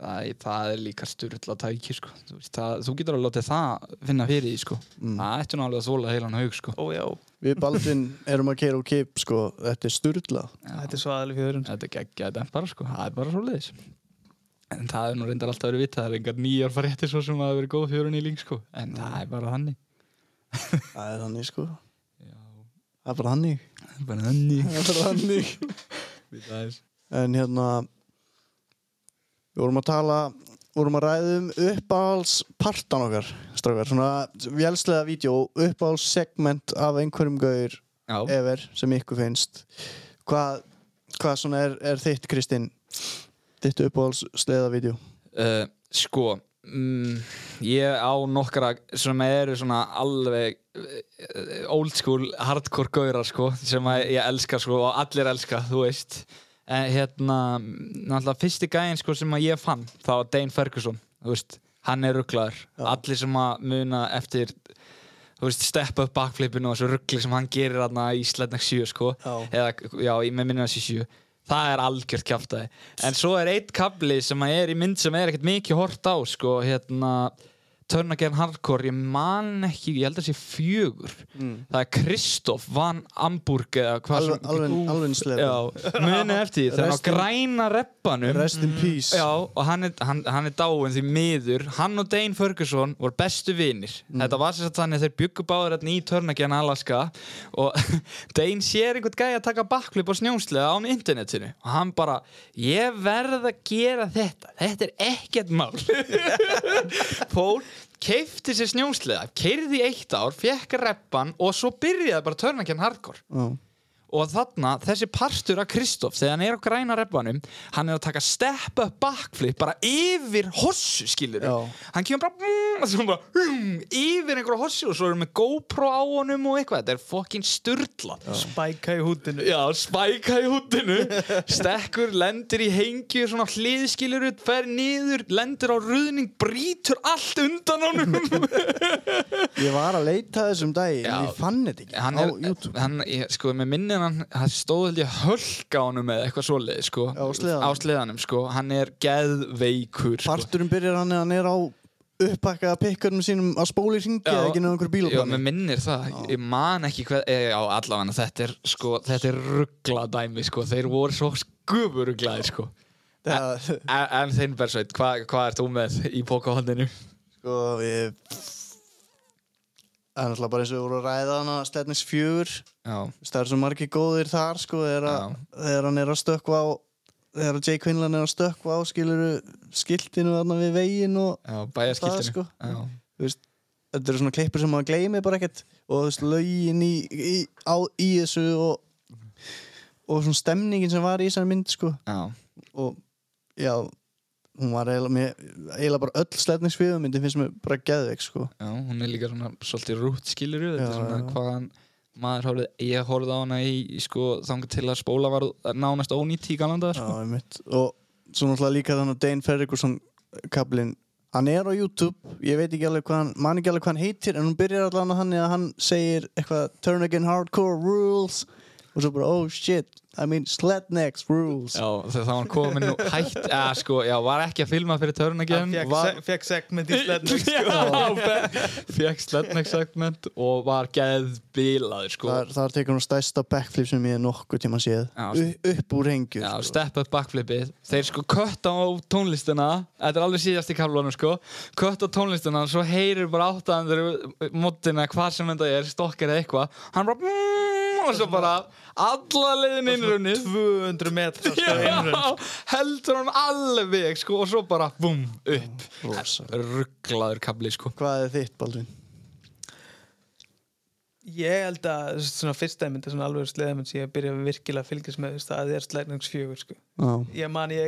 það, það er líka styrla tæki sko. þú, veist, það, þú getur að láta það finna fyrir því sko. það ætti nú alveg að þóla heilan haug sko. Ó já, Við Baldvin erum að keira úr kip sko, þetta er sturla þetta er svaðalega fjöðurinn þetta er geggjað dempara sko. það er bara svo leiðis en það er nú reyndar alltaf verið vita það er engar nýjar fréttir svo sem að það verið góð fjörun í líng sko. en það er bara þannig Það er þannig sko Já, Það er bara þannig. Það er bara þannig. Það er bara er- En hérna Við vorum að tala vorum að ræða um uppáhaldspartan okkar strákar, svona vélslega vídeo uppáhaldssegment af einhverjum gauður Já, ever sem ykkur finnst. Hvað, hvað svona er, er þitt Kristinn þitt uppáhaldsslega vídeo? Uh, sko mm, ég á nokkra sem eru svona alveg old school hardcore gaurar sko, sem ég elska sko, og allir elska, þú veist. En hérna, náttúrulega fyrsti gæðin sko, sem ég fann, það var Dane Ferguson þú veist, hann er rugglaður allir sem að muna eftir þú veist, step up backflipinu og þessu ruggli sem hann gerir þarna í Sledneck 7 sko, eða, já, með minna þessi 7 það er algjört kjáftæði en svo er eitt kabli sem að er í mynd sem er ekkert mikið hort á sko, hérna Turn Again Hardcore, ég man ekki ég held að sé fjögur. Það er Kristoff Van Amburg eða hvað já, muni eftir því, þegar hann á Rest in- græna reppanum. Rest in peace. Já, og hann er, hann, hann er dáin því miður. Hann og Dane Ferguson voru bestu vinir. Þetta var sér satt þannig að þeir byggu báður í Törnagjan Alaska og Dane sér einhvern gæði að taka backflip á snjónslega á internetinu. Og hann bara, ég verð að gera þetta. Þetta er ekkert mál. Fór keifti sér snjónslega, keirði í eitt ár fekk reppan og svo byrjaði bara Törnagjan Hardcore Já. Og þarna, þessi partur af Kristoff þegar hann er á græna reppanum hann er að taka step up backflip bara yfir hossu, skilur hann kemur bara, mm, bara mm, yfir einhverja hossu og svo erum við GoPro á honum og eitthvað, þetta er fucking sturla Spæka í hútinu Já, spæka í húttinu Stekkur, lendir í hengju Svona hliðskilur ut, fer niður Lendir á ruðning, brýtur allt undan honum. Ég var að leita þessum en ég fann þetta ekki Hann á YouTube. hann, ég, sko, með minni hann, hann stóð held ég hölka á honum eða eitthvað svoleið, sko. Á sleðanum. Á sko, hann er geðveikur, sko. Parturinn byrjar hann hann er á uppakkaða pikkarum sínum að spóli hringi eða ekki nefnir einhver Já, með bílaplanni minnir það, ég man ekki hvað, e, já, allavega, þetta er, sko, þetta er ruggla dæmi, sko, þeir voru svo skufuruglaðir, sko. En, þeim Bersveit, hvað hva ert þú með í pókahondinu? Sko, ég Það er náttúrulega bara eins og við vorum að ræða hana Slednings fjögur. Já, Það er svo margir góðir þar sko þegar, að, þegar hann er að stökkva á þegar að Jake Quinlan er að stökkva á skiluru skiltinu þarna við veginn og bæjarskiltinu. Sko. Þetta eru svona klippur sem maður gleymi bara ekkert. Og þú veist, lögin í, í, á, í þessu og, og svona stemningin sem var í þessari mynd sko. Já, og já, hún var eiginlega, eiginlega bara öll sledningsfjöðum myndi finnst mér bara geðveik sko já, hún er líka svona svolítið rútt skilur þetta Já, er svona hvaðan maður horfði, ég horfði á hana í, sko, þangar til að spóla var nánast ónýtt í galanda, Já, sko. einmitt. og svo náttúrulega líka þannig að Dane Ferguson kablin hann er á YouTube, ég veit ekki alveg hvað hann man ekki alveg hvað hann heitir, en hún byrjar allan að hann að hann segir eitthvað turn again hardcore rules og svo bara oh shit, I mean Slednex rules Já, þegar það var komin nú hætt, eða sko, já, var ekki að filma fyrir törn Hann again. fekk, var, se segment í sledning sko. Fekk Sledneck segment og var geðbilaður, sko. þar, þar tekur hann stærsta backflip sem ég hef nokkuð tíma séð Já, U upp úr hengju Já, sko. step up backflipið Þeir sko kött á tónlistina Þetta er alveg síðast í kaflunum sko Kött á tónlistina, svo heyrir bara áttaðandur Móttina, hvað sem þetta er Stokkar eða eitthvað Hann bara Og svo bara alla leiðin innrunnið 200 metrar sko, heldur hann alveg sko Og svo bara, búm, upp. Rugglaður kabli sko hvað er þitt Baldvin? Ég held að svona fyrsta myndi svona alveg sleðamönd sem ég byrja virkilega að fylgjast með þú veist, það er slednings fjögur sko. Já, ég man ég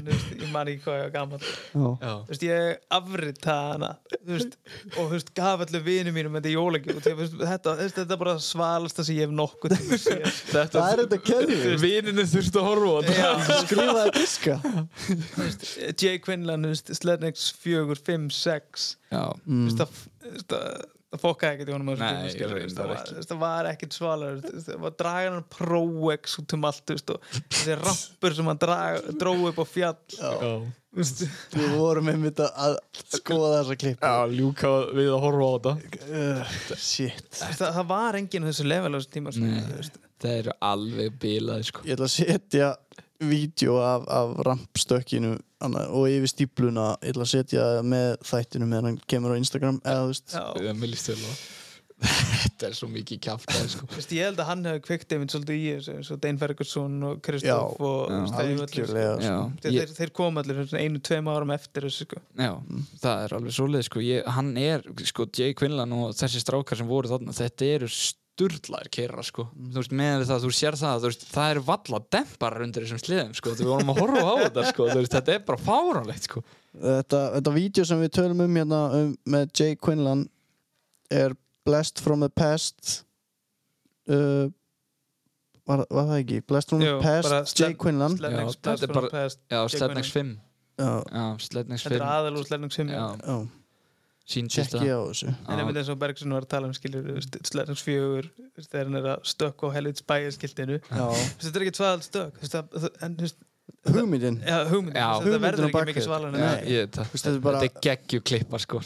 þú veist, ég man ekki hvað ég var þú veist, ég afritaði hana þú veist, og þú veist, gaf allir vinum mínum þetta veist, þetta, þetta er bara svalasta sem ég hef nokkuð að Þetta það er þetta kerfi Vininu þurftu að horfa á þetta. Já, skrifaði diska? Þú veist, Jay Quinlan, Slednings fjögur, fimm, sex. Já, þú veist, það, að það fokkaði ekkert í honum Nei, skilur, það, var, það var ekkert svalar það var dragan hann Pro-X út um allt þessi rappur sem hann drag, dróð upp á fjall. Við vorum einmitt að- að skoða þessa klipp. Já, ljúka við að horfa á þetta. Shit. Það, það var enginn á þessu level á þessu tíma. Það eru alveg bilaði sko. Ég ætla að setja vídeo af, af rampstökkinu og yfir stípluna ég ætla að setja með þættinu meðan hann kemur á Instagram eða þú veist. Þetta er svo mikið kjáftæði sko. Ég held að hann hefði kveikt einmitt svolítið í þessu eins og Dane Ferguson og Kristoff þeir sko. sko. þeir, þeir, þeir kom allir einu, tveim árum eftir þessu sko. já það er alveg svoleið sko. Ég, Hann er, sko, Jay Quinlan og þessi strákar sem voru þarna Þetta eru sturlaðir keira sko. Þú veist, með það, þú sér það, þú veist, það eru valla demparar undir þessum sliðum sko. Þú vorum að horfa á þetta sko, þú veist, þetta er bara fáránlegt sko. Þetta, þetta vídeo sem við tölum um hérna um, með Jay Quinlan er Blessed from the Past uh, var, var það ekki? Blessed from Jú, the Past, bara Jay Quinlan. er Past Slednex 5 Já, Já, Slednex Þetta er 5 aðal úr Slednings 5 Já, tjekki á þessu. En einmitt eins og Bergson var að tala um skilur Slednings 4 þú veist, þegar hann er að stökka á helvits bæjaskiltinu Já, Þetta er ekki svaðal stök það- hugmyndin. Hugmyndin verður ekki mikið það það Þetta er bara- Þetta geggju klippa sko,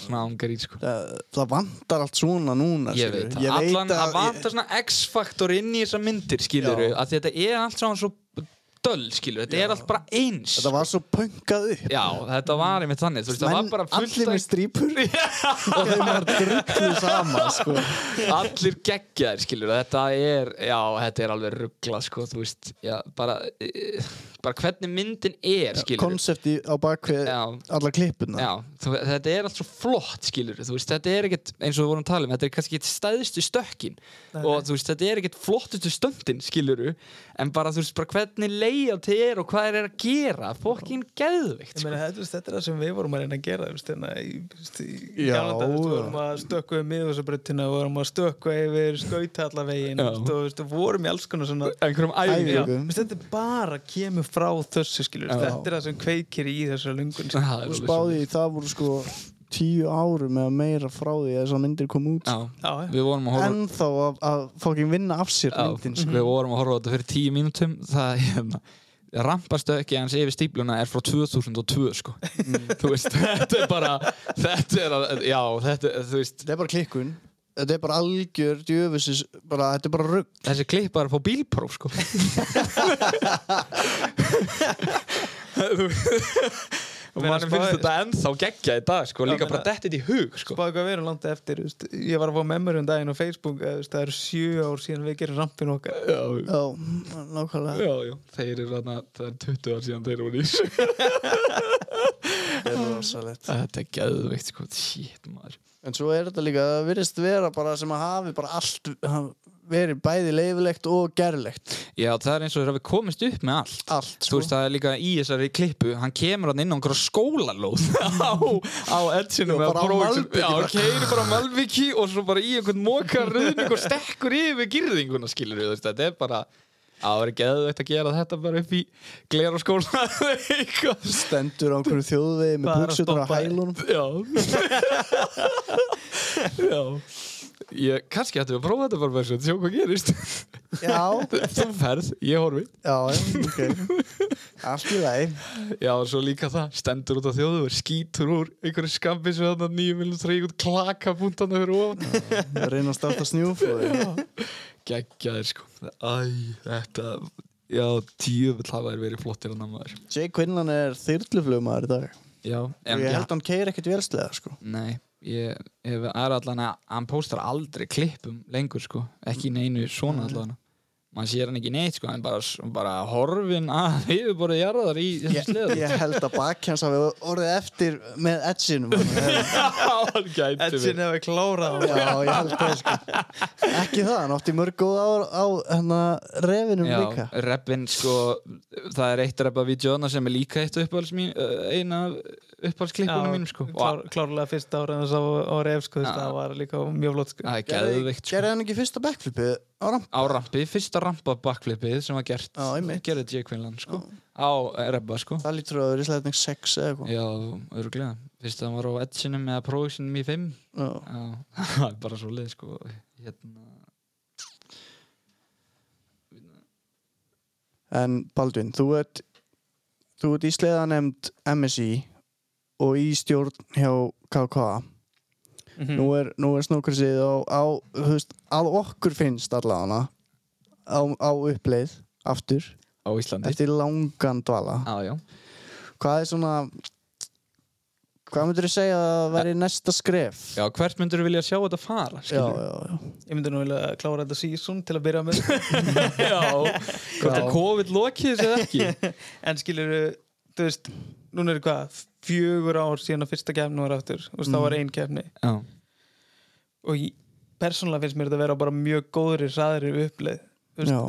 sko. Það, það vantar allt svona núna Ég skilurðu. veit það, Ég veit allan að að vantar svona X-faktor inn í þessar myndir, að þetta er allt svona svo döll, skilur, þetta er allt bara eins Þetta var svo pönkað upp. Já, þetta var einmitt þannig, þú veist, það var bara fullt allir með strípur og þeim var drullu sama sko. allir geggjaðir, skilur, þetta er já, þetta er alveg ruggla, sko, þú veist já, bara, eh, bara hvernig myndin er, konsepti á bakvið alla klippuna þetta er allt svo flott skilur þú veist, þetta er ekkert, eins og við vorum að tala um þetta er kannski ekkert stæðstu stökkin og þú veist, þetta er ekkert flottustu stöndin skilur en bara þú veist, bara hvernig layout er og hvað er að gera fokkin geðvikt Ég sko. meina, þetta, þetta er það sem við vorum að reyna að gera hérna, við vorum að stökka um miðvössabröttina við vorum að stökka yfir skautallavegin Já. og við vorum í alls konar svona einhverjum Æfingum. þetta er bara kemur frá þessu skilur, Já. þetta er það sem kveikir í þessari lungun og spáði í það voru sko tíu árum eða meira frá því að þessar myndir kom út. Já, Já, já. við vorum að horfa að, að fókin vinna af sér Já, myndin sko. við vorum að horfa á þetta fyrir tíu mínútum. Það er hérna rampastökki hans yfir stípluna er frá 2002 sko. Þú veist, þetta er bara þetta er, að- já, þetta er, þú veist þetta er bara klikkun þetta er bara algjör djöfusis bara, þetta er bara rugg þessi klippar að fá bílpróf sko og mann finnst þetta ennþá geggja í dag sko, líka bara meina- dettið í hug sko. Spáðu hvað við erum langt eftir þú veist, Ég var að fá memory um daginn á Facebook að, þú veist, Það eru sjö ár síðan við gerum rampin okkar. Já, já, nákvæmlega. Já, já, þeir eru þarna það er 20 ár síðan þeir voru í þessu þetta er rosalegt. Þetta er geðveikt sko, shit maður. En svo er þetta líka, það virðist vera bara sem að hafi bara allt hafi verið bæði leifilegt og gerlegt. Já, það er eins og þeir hafi komist upp með allt. Allt Þú sko. veist, það er líka í þessari klippu hann kemur hann inn á einhverja skólalóð á, á edginu Já, með bara á prófum malbiki já, bara. keiri bara á Malviki og svo bara í einhvern móka röðning og stekkur yfir girðinguna skilur við, þetta er bara á, það er geðveitt að gera þetta bara upp í glera skóla eitthvað stendur á einhverju þjóðvegi með Bara buksutur á stoppaði. hælunum. Já. Já ég, kannski ættum við að prófa þetta bara með þessu sjá hvað gerist. Já, þú ferð, ég horfi. Já, ok. Allt í lagi. Já, og svo líka það, stendur út á þjóðu og skýtur úr einhverju skambis við þarna nýjum viljum þrjá einhvern klaka fyrir ofan. Reyna að starta snjúflóði Geggjaðir sko. Æ, þetta Já, djöfull hafa þær verið flottir hann maður. Jay Quinlan er þyrluflugmaður í dag. Já, og ég held hann keir ekkert vélslega sko. Nei, ég hef er allan að hann póstar aldrei klippum lengur sko. Ekki neinu svona allan maður sér hann ekki neitt sko, hann bara, bara horfin að yfirborðið jarðar í þessu sleða ég held að bakkjans hafi orðið eftir með edginum hann gæti Edgin hefur klárað á já, ég held það sko. Ekki það, hann átti mörg góð ár á hérna refinum Já, líka. reppin sko það er eitt reppa vídjóna sem er líka eitt uppáhalds mín uh, eina af uppáhaldsklipunum mínum sko. klár, klárlega fyrsta ára þess á, á ref sko, það var líka mjög flott sko. sko. Gerði hann ekki fyrsta backflipið á ramp? Á rampi, fyrsta rampa backflipið sem var gert gerði Jake Quinlan sko á reppa sko. Það lítur að vera í slæðning 6 eða eitthvað. Já, öruglega fyrst að hann var á Edsinum eða Provisionum í 5 Já. Já, það er bara svo leið sko. Hérna. En Baldvin, þú ert þú ert í sleðanemnd MSI og í stjórn hjá KK Mhm. nú er, nú er snókursið á, á að okkur finnst allavega á, á uppleið aftur, á Íslandi. eftir langan dvala. Já, já. Hvað er svona hvað myndir þú segja að veri næsta skref? Já, hvert myndur þú vilja sjá þetta fara? já, já, já. Ég myndi nú vilja klára þetta season til að byrja með. Já. Hvort að COVID lokið eða ekki? En skilur þú veist Núna er hvað, fjögur ár síðan að fyrsta kefni var aftur. Mm. það var ein kefni Já, Og ég, persónulega finnst mér þetta að vera bara mjög góðri ræðri uppleið veist, Já.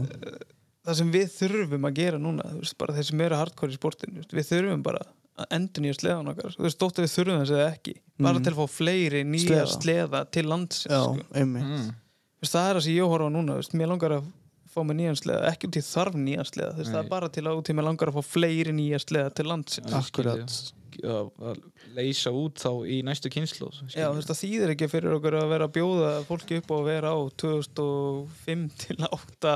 Það sem við þurfum að gera núna veist, bara þeir sem eru hardcore í veist, Við þurfum bara að endur nýja sleðan okkar Þú veist, þóttu við þurfum þess eða ekki Bara Mm. til að fá fleiri nýja Sleða. sleða, til landsins já, sko. einmitt mm. Veist, það er það sem ég horfa núna mér langar að fá mig nýjan sleða ekki út í þarf nýjan sleða það er bara til að út í mér langar að fá fleiri nýja sleða til landsins akkurat að leysa út þá í næstu kynslu Já, þú veist, það þýðir ekki fyrir okkur að vera að bjóða fólki upp á að vera á 2005 til 8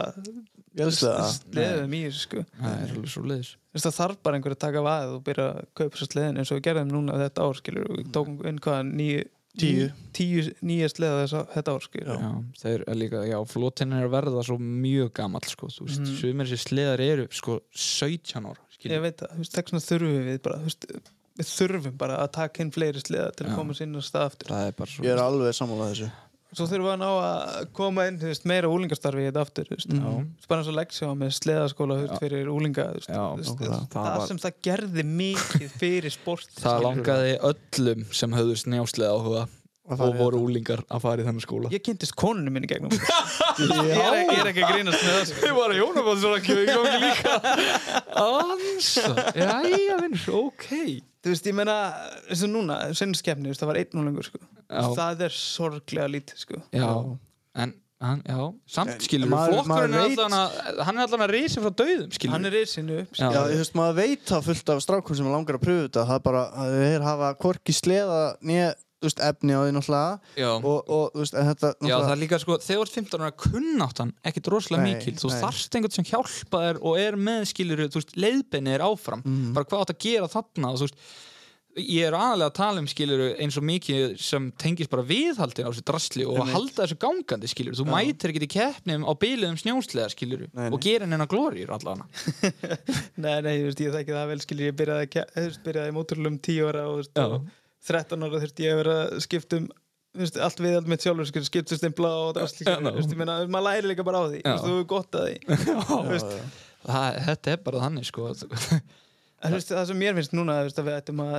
Vélsleða? sleðum í þessu sko Það er alveg svo leiðis Þú veist, það þarf bara einhver að taka vaðið og byrja að kaupa þessar sleðin eins og við gerðum núna þetta ár skilur við tókum inn hvað nýju Tíu. tíu nýja sleða þessa, þetta ár skilur Já, þeir er líka, já, flotinn er að verða svo mjög gamall, sko, þú veist, Mhm. sumir þessi sleðar eru, sko, 17 ára, ég veit það, þú veist, þess vegna þurfum við bara, þú veist, við þurfum bara að taka inn fleiri sleða til að koma sér inn á stað aftur. Það er bara svo. ég er alveg sammálað þessu. Svo þurfum við að ná að koma inn þú veist, meira úlingastarfi í þetta aftur bara eins og leggja með sleðaskóla Já. fyrir úlinga það, Það var- sem það gerði mikið fyrir sport Það langaði öllum sem höfðu snjásleða áhuga og voru úlingar að fara í þennan skóla. ég kynntist konunum minni gegnum ég, er, ég er ekki að grínast með það sko. Við varum Jónabóðsrakju, við komum ekki líka. Ansa, jæja, vinnur, ok. þú veist, ég meina, eins og núna sinnskefni, það var einn úlingur sko. Já. það er sorglega lítið sko. Já, en hann, já, samt skilur maður- flokkurinn er alltaf að, hann er alltaf að reysa frá döðum, skilur hann er reysinu upp Já. Já, þú veist, maður veit það fullt af strákum sem langar að pröfu þetta það er bara að þeir hafa hvorki sleða nýja, veist, efni á því náttúrulega Já. og, og veist, þetta Já, það er líka sko, þegar þú ert 15 ára kunnáttan ekkit rosalega Nei, mikil, þú nei. þarft einhvern sem hjálpa þér og er með skilur, þú veist, leiðbenni er áfram Mhm. bara hvað átt að gera þarna og þú veist, ég er aðalega að tala um skilur eins og mikið sem tengist bara viðhaldin á þessu drasli og að halda þessu gangandi skilur, þú mætir ekkit í keppnum á byliðum snjóslega skilur Nei, nei. og gera henni glórir allan nei, nei, þú veist, ég þekki það vel skilur, ég byrjaði, byrjaði í móturlum 10 ára og, þú veist, Já. og 13 ára þurfti ég að vera um þú veist, allt við allt mitt sjálfur skipta um stimpla og drasli Já, skilur, já. þú veist, ég meina, maður læri líka bara á því þú Já. veist, þú er gott að því Þú veist, það, þetta er bara þannig sko veist, það sem mér finnst núna að við ættum að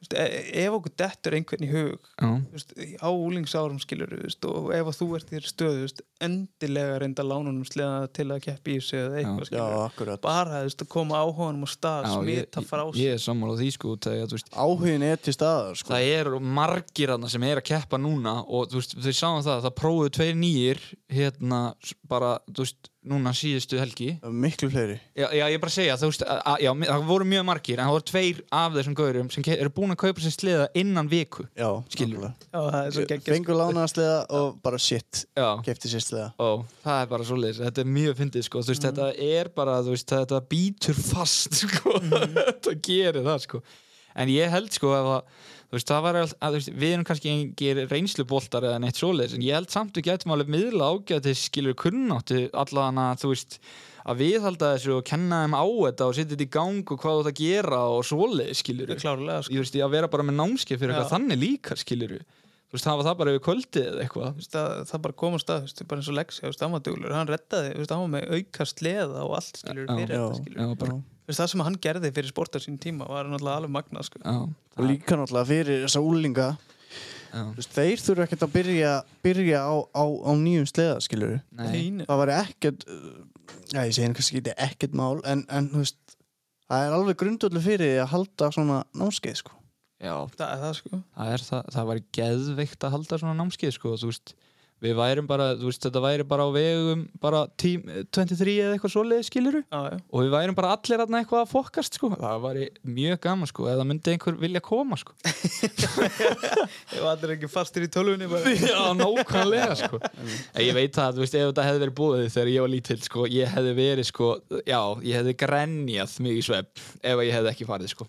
veist, e- ef okkur dettur einhvern í hug Já. veist, á úlingsárum skilur og ef að þú ert í þér stöðu endilega reynda lánunum sleða til að keppi í sig eða eitthvað Já, skilur akkurat. Bara þú veist, að koma áhuganum á stað Já, ég, smita frá sig ég er sammála því sko Áhugin er til staðar, sko. það eru margir þarna sem er að keppa núna og þú veist, þau sáum það, það prófuðu tveir nýjir hérna bara, þú veist, núna síðustu helgi. Miklu fleiri. Já, já ég bara segja, þú veist, að, að, já, það voru mjög margir en það voru tveir af þessum gaurum sem eru búin að kaupa sér sleða innan viku Já, Skilur. er svo Fengur lánaða sleða og bara shit já, Kefti sér sleða og það er bara svoleiðis þetta er mjög fyndið, sko, þú veist, þetta er bara þú veist, þetta býtur fast sko, þetta gerir það, sko. En ég held, sko, ef að veist, það var að, veist, við erum kannski engir reynsluboltar eða neitt svoleiðis en ég held samt við getum alveg miðla ágæti skilur kunnáttu allan að þú veist að viðhalda þessu og kenna þeim á þetta og setja þetta í gang og hvað þú þetta að gera og svoleiðis skilur klárlega sko. ég veist, ég að vera bara með námskeið fyrir eitthvað þannig líka skilur þú veist, hafa það bara yfir kvöldið eða eitthvað. Það, það bara kom á stað, þú veist, bara eins og Lexi, hann var duglur, hann rettaði, þú veist, hann var með auka sleða og allt, skilur, Já, fyrir já, þetta, skilur. Veist, það sem hann gerði fyrir sportar sín tíma var náttúrulega alveg magnað, sko. já, Og líka náttúrulega fyrir þessa úlinga veist, Þeir þurfa ekkert að byrja, byrja á, á, á nýjum sleða, skilur nei. Þínu. Það væri ekkert uh, Já, ég segi kannski ekki ekkert mál En, en veist Það er alveg grundvöldu fyrir að halda svona námskeið, sko. Já, Það er það, sko. það er það, það var geðveikt að halda svona námskeið sko, þú veist, við værum bara, þú veist, þetta væri bara á vegum bara tím, 23 eða eitthvað svoleið skiluru já. og við værum bara allir aðna eitthvað að fokast sko, það væri mjög gaman sko eða myndi einhver vilja koma sko. Ef allir ekki fastir í tölvunni bara. Já, nákvæmlega sko. En Ég veit það, þú veist, ef þetta hefði verið búið þegar ég var lítill sko, ég hefði verið sko já, ég hefði grenjað mig í svepp ef ég hefði ekki farið sko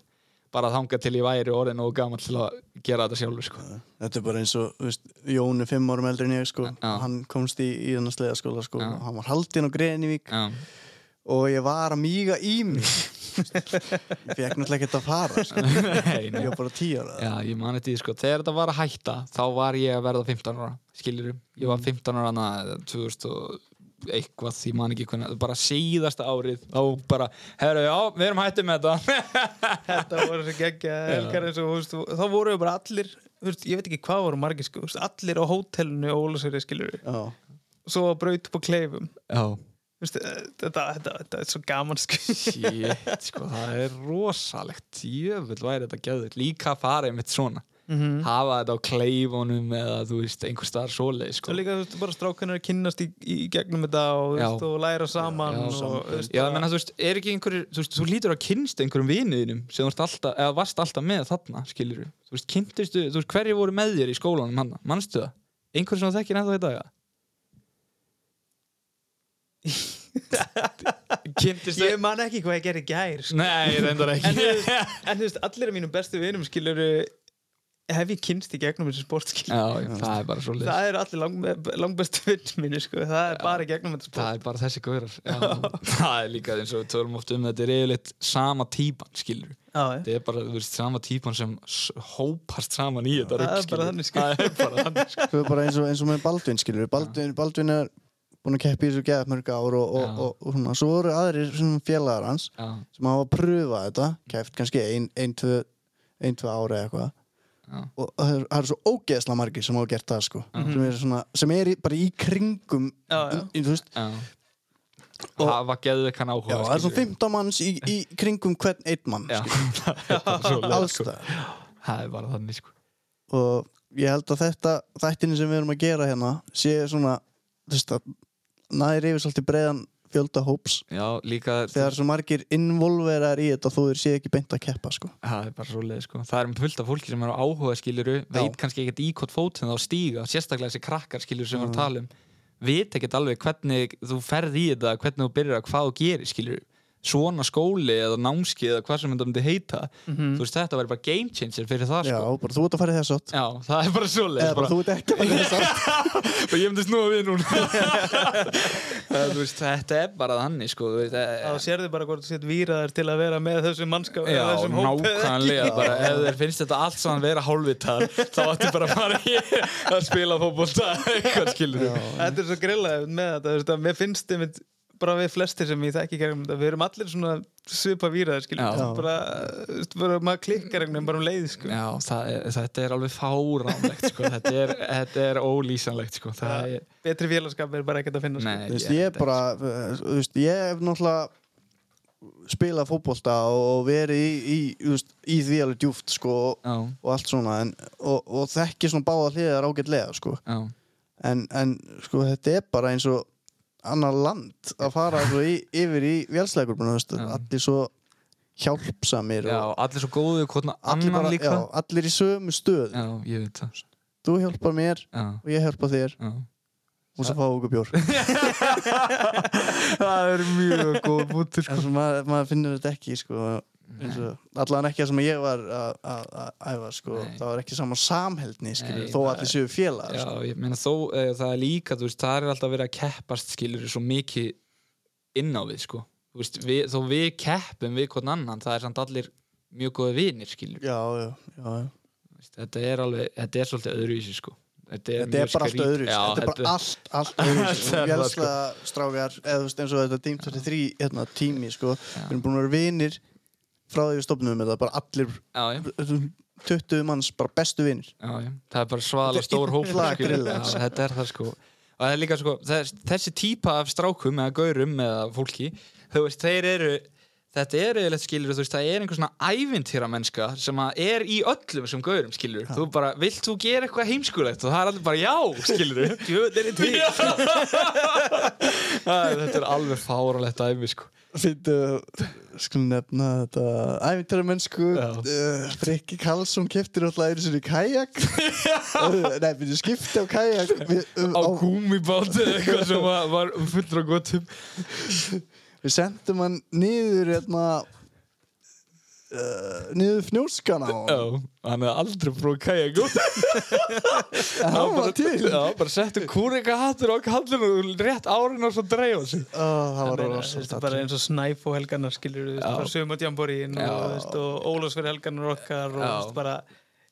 bara þangað til ég væri orðin og gaman til að gera þetta sjálfur sko Þetta er bara eins og, þú veist, Jón er fimm árum eldri en ég, sko. Já. Hann komst í, í þennan sleiðaskóla, sko. Já. Hann var haldinn á Grenivík Já, og ég var að míga í mig. ég fekk náttúrulega ekkert að fara, sko. nei, nei. Ég var bara tíu ára. Já, ég mani því sko, þegar þetta var að hætta þá var ég að verða 15 ára skilur ég var 15 ára hana 2000 og eitthvað, ég man ekki hvernig bara síðasta árið, þá bara herru, já, við erum hættið með þetta. Þetta voru svo geggja helgar eins og þú veist, þá voru við bara allir þú veist, ég veit ekki hvað voru margir sko, allir á hótelinu og Ólasöri skilur við Já. svo að braut upp á kleifum. Já, Þú veist, eh, þetta, þetta, þetta er svo gaman sko. shit, sko, það er rosalegt. Jöfull væri þetta gæður, líka að fara einmitt svona, Mhm. hafa þetta á kleifunum eða þú veist, einhver staðar svoleið sko. Líka, þú veist, bara strákanar að kynnast í, í gegnum þetta og, þú Já. veist, og læra saman Já, og, saman. þú veist, Já, menn að þú veist, er ekki einhverjir, þú veist, þú lítur að kynsta einhverjum vinuðinum sem þú alltaf, eða varst alltaf með þarna, skilur þú veist, kynntistu, þú veist, hverju voru með þér í skólanum hann, mannstu það? Einhver sem þú þekkir ennþá í dag, Kynntistu Ég man ekki hvað ég gerði gær sko. Nei, reyndar en, þú ekki veist, en þú veist, allir af mínum bestu vinum skilur hef ég kynst í gegnum þessu sport skilur Já, það er bara svo það er allir lang, langbestu vinn minni sko. það er bara í gegnum þetta sport. Það er bara þessi Já, Það er líka eins og við tölum oft um þetta er eiginleitt sama típan, skilur Já, já. Þetta er bara, þú veist, sama típan sem s- hópast saman í þetta Það er rugl, bara skilurðu. þannig, sko. Það er bara þannig, sko. Svo er bara eins og, eins og með Baldvin, skilur Baldvin, Baldvin er búin að keppa í þessu geðað mörg ár og, og, Já. og, og, svona, svo eru aðrir sem félagar hans Já, sem hafa að pröfa þetta keppt kannski ein, ein, tvö, ein, tvö ára eða eitthvað já, og það það eru svo ógeðsla margir sem hafa gert það sko. Sem er, svona, sem er bara í kringum Já, já. Í, þú veist, já. Og- Hafa geðveikan áhuga það er skilurðu. 15 manns í, í kringum hvern einn mann það er svo alls sko. það Það er bara þannig, sko. Og ég held að þetta þættinni sem við erum að gera hérna sé svona þú veist að næri yfir svolítið breiðan fjölda hóps. Já, líka þegar svo margir involverar í þetta þó þeir sé ekki beint að keppa sko. Það er bara svo leið, sko. Það er fullt af fólki sem er á áhuga, skiluru Veit kannski ekkert í hvort fótinn þá stíga Sérstaklega þessi krakkar, skiluru, sem við erum að tala um. Veit ekkert alveg hvernig þú ferð í þetta Hvernig þú byrjar að hvað þú gerir, skiluru Svona skóli eða námski eða hvað sem þetta myndi heita Þú veist, þetta væri bara game changer fyrir það, já, sko. bara þú ert að fara í þess átt Já, það er bara svo leið eða bara þú ert ekki að fara í þess átt og ég myndi snúa við núna. Það, þú veist, þetta er bara þannig sko, þú veist, þá e- sérðu bara hvort þú sétt víraðar til að vera með þessum mannskap Já, nákvæmlega bara, ef þér finnst þetta allt saman vera hálfvitar þá ættu bara að fara í að spila skilur þetta er svo grillað með þetta þú veist, að mér finnst einmitt bara við flestir sem ég þekki gegnum þetta við erum allir svona svipa Já. bara, bara maður klikkar einhvern veginn bara um leið sko. Já, það er, þetta er alveg fáránlegt sko. þetta, er, þetta er ólýsanlegt sko. það er, betri félagskap er bara ekkert að finna sko. nei, þú veist, ég bara uh, þú veist, ég hef náttúrulega spilað fótbolta og verið í, í, í því alveg djúft sko, og, allt svona en, og, og þekki svona báða hliðar ágætlega sko. já, en, en sko, þetta er bara eins og annar land að fara í, yfir í Já. allir svo hjálpsamir já, allir svo góðu allir, bara, líka. já, allir í sömu stöð já, þú hjálpar mér og ég hjálpa þér. Og svo fáum við okkur bjór. Það er mjög góð bútur svo maður, maður finnur þetta ekki sko, allan ekki það sem ég var að- æfa sko, Nei. það var ekki sama samheldni skilur, Nei, þó allir séu félagar Já, sko. ég meina þó, e, það er líka, þú veist, það er alltaf verið að keppast, skilur, svo mikið inn á við, sko. Veist, við, þó við keppum við hvern annan, það er samt allir mjög góða vinir, skilur. já, já, já, já. Þetta er alveg, þetta er svolítið öðruvísi, sko. Þetta er, Þetta er bara allt öðru Þetta er bara allt, allt öðru er það, Vélslega strákar eða eins og þetta Team 23 hérna, tími sko Við erum búin að vera vinir frá því við stopnum þetta bara allir Já, já, 20 manns bara bestu já. Það er bara svala er stór hóp, þetta er það, sko. Og það er líka, sko, þess, þessi típa af strákum eða gaurum eða fólki, þú veist, þeir eru, þetta er eða skilur, þú veist, það er einhver svona ævintýra mennska sem er í öllum sem gaurum, skilur, þú bara, vilt þú gera eitthvað heimskulegt? Og það er allir bara já, skilur í þetta er alveg fáralegt æmi, sko. Skulum nefna þetta æfintæra mennsku. Uh, Frikki Karlsson keftir alltaf einu sinni kajak. Nei, við skipti á kajak. Við, um, á gúmibáti eitthvað sem var, var fullur og gottum við sendum hann niður hérna uh, niður fnjóskan á Já, hann hefði aldrei prófað kajak En hann var til. Já, bara settu kúrika hattur á kallinu og rétt árin og svo dreifa sig. Ó, það var Þetta rosa er bara eins og snæf og helgarnar skilur og, þú veist, og Ólafsfyrir helgarnar okkar og veist, bara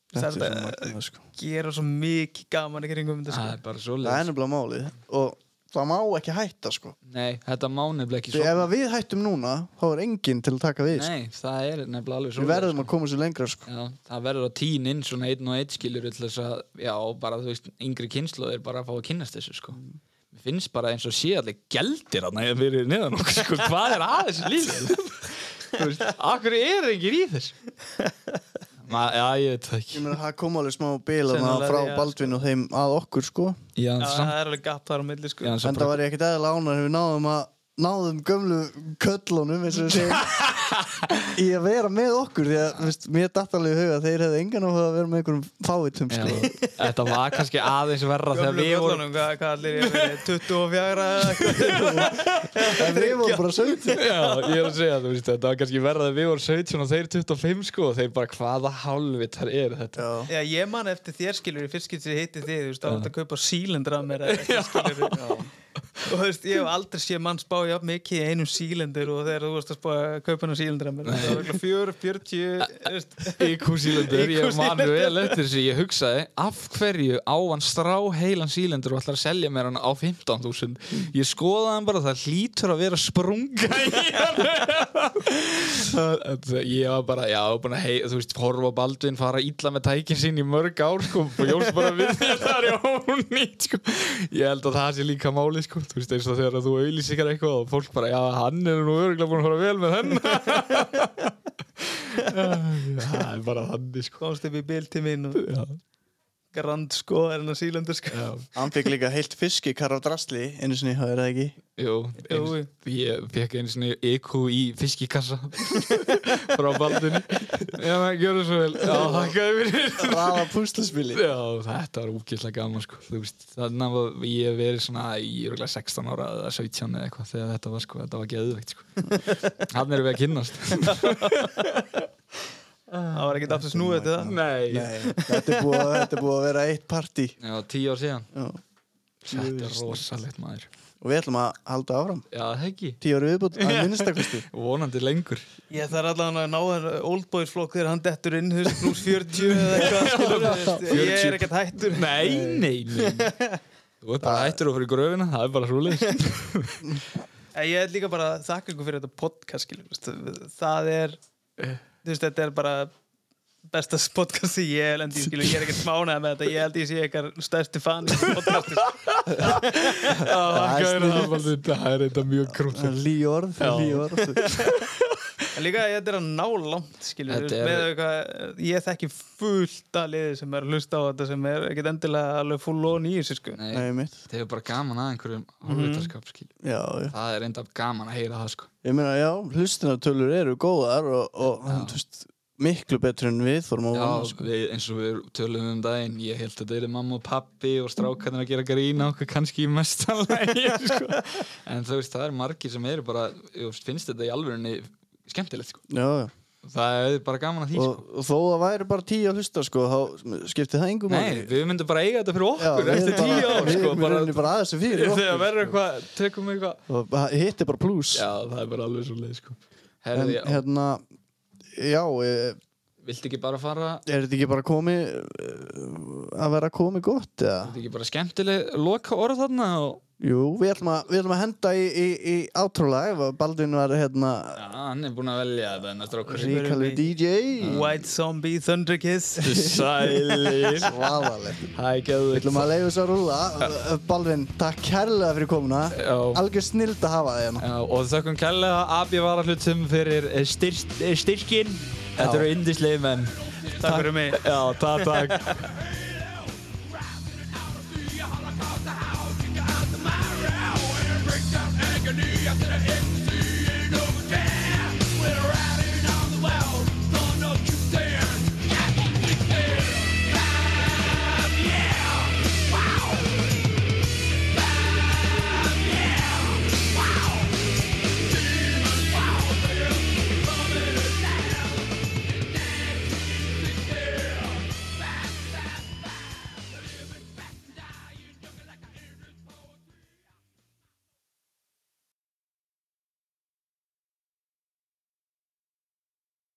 Þetta þetta sko. gera svo mikið gaman í kringum þetta Það sko. er bara svo Það er nefnilega málið. Og það má ekki hætta sko. Nei, þetta má nefnilega ekki Því ef að við hættum núna þá er enginn til að taka við sko. Nei, það er nefnilega alveg svo Við verðum að koma sér lengra sko. Já, það verður að tín inn svona einn og einn skilur að, já, bara þú veist yngri kynnslóðir bara að fá að kynnast þessu sko. Mér finnst bara eins og sé allir geldir að næða verið neðan okkur sko, hvað er að þessu lífi? Þú veist, akkur er engin í þessu? Ma, já, ég veit það Ég ekki meina það kom alveg smá bíl þarna Sennilega, frá já, Baldvin og þeim að okkur sko. Já, það er alveg gap þar á milli sko. já, En það var ég ekkert eðla ánar við náðum að náðum gömlu köllunum í að vera með okkur því að þú veist, mér datt alveg í huga að þeir hefðu engan á að vera með einhverjum fávitum já, sko. Þetta var kannski aðeins verra þegar Gömlu við vorum köllunum, hvað, hvað allir ég verið 24 eða eitthvað? En við vorum bara 17 Já, ég er að segja þú veist, þetta var kannski verra þegar við vorum 17 og þeir 25 sko og þeir bara hvaða hálfvitar er þetta? Já, Já, ég man eftir þér skilur í fyrst getur ég heiti þið, þú veist, þetta að kaupa sílendra af mér eða skilur og þú veist, ég hef aldrei séð mann spá jafn mikið í einum sílendur og þegar þú varst að spá að kaupa hennar sílendra af mér það var eitthvað fjör, veist, IQ sílendur, ég IQ man sílendur. vel eftir þessu. Ég hugsaði, af hverju á hann strá heilan sílendur og ætlar að selja mér hann á 15.000 ég skoðaði hann bara, það hlýtur að vera sprunga hann. Ég var bara, já, búin að hei, þú veist, horfa Baldvin fara illa með tækin sín í mörg ár sko, og Jóns bara við mér þar sko. ég held að það sé líka máli sko, þú veist, eins og þegar þú auðlýsikar eitthvað og fólk bara, já, hann er nú örgulega búin að fara vel með henn. Það er bara þannig sko. Komst upp í bil til mín og grand sko er hennar sílendur sko. Já, hann fekk líka heilt fiskikar á drastli einu sinni, það er það ekki? Jú, eins, ég fekk einu sinni EQ í fiskikassa frá Baldvin já, maður, gjör það svo vel. Já, þakkaði fyrir Raða púslaspili Já, þetta var úkislega gaman sko. Þú veist, þannig að ég hef verið svona í örugglega 16 ára eða 17 eða eitthvað þegar þetta var sko, þetta var geðveikt sko. Hann erum við að kynnast það var ekkert aftur snúið til það. Nei, Nei, þetta er búið, að- þetta er búið að vera eitt partí. Já, tíu ár síðan. Já. Þetta er rosalegt maður. Og við ætlum að halda áfram. Já, það ekki. Tíu ári viðbútt að minnstakosti Vonandi lengur. Ég þarf allavega að ná þenn old boys flokk þegar hann dettur inn þú veist, pluss 40 eða eitthvað skilur, þú veist, ég er ekkert hættur. Nei, nei, nei. Þú ert bara hættur og fyrir gröfina, það er bara svoleiðis. En Ég er líka bara að þakka ykkur fyrir þetta podcast skilur, þú veist, það er þú veist, þetta er bara besta podcast sem ég hef lendi í skilur, ég er ekkert smánað með þetta, ég held ég sé eitthvað stærsti fan í þessu podcasti sko. Það er Það er þetta mjög krútt lí orð, Líka þetta er að ná langt skilur, Þetta þetta er- með eitthvað ég þekki fullt að liði sem er að hlusta á þetta sem er ekkert endilega alveg full on í þessu sko. Nei, Nei, það er bara gaman að einhverjum hálfvitarskap skil Já, já. Það er enda gaman að heyra það sko. Ég meina, já, hlustunartölur eru góðar og, og þú veist, miklu betur en við þórum að Já, vona, sko. við, eins og við tölum um daginn ég held að þetta er mamma og pappi og strákarnir að gera grína okkur kannski í mestanlægi sko. en þú veist, það er margir sem eru bara, ég veist, finnst þetta í alvörinni skemmtilegt sko. Já, já. það er bara gaman að því Og, sko. og þó að væri bara tíu að hlusta, sko, þá skipti það engum Nei, við myndum bara eiga þetta fyrir okkur eftir tíu bara- ár Við sko, erum bara, bara, bara aðeins fyrir þegar okkur verður eitthvað, tökum eitthvað hitt er bara plus Já, það er bara alveg svo leið sko. en já, hérna já, e, viltu ekki bara fara er þetta ekki bara komið e, að vera komið gott eða? Þetta er ekki bara skemmtileg loka orð þarna og Jú, við ætlum að, við ætlum að henda í, í, í átrúlag Baldvin var hérna Já, hann er búinn að velja þetta ríkalvi DJ White Zombie Thunder Kiss. Sælir. Svaðalegt. Við ætlum að leiða þessu að rúlla. Baldvin, takk kærlega fyrir komuna. Já. Algjör snild að hafa þig hérna. Já, og þökkum kærlega Abi Varahlutum fyrir eh, eh, styrkin Þetta eru indislega menn. Takk fyrir mig. Já, takk, takk after the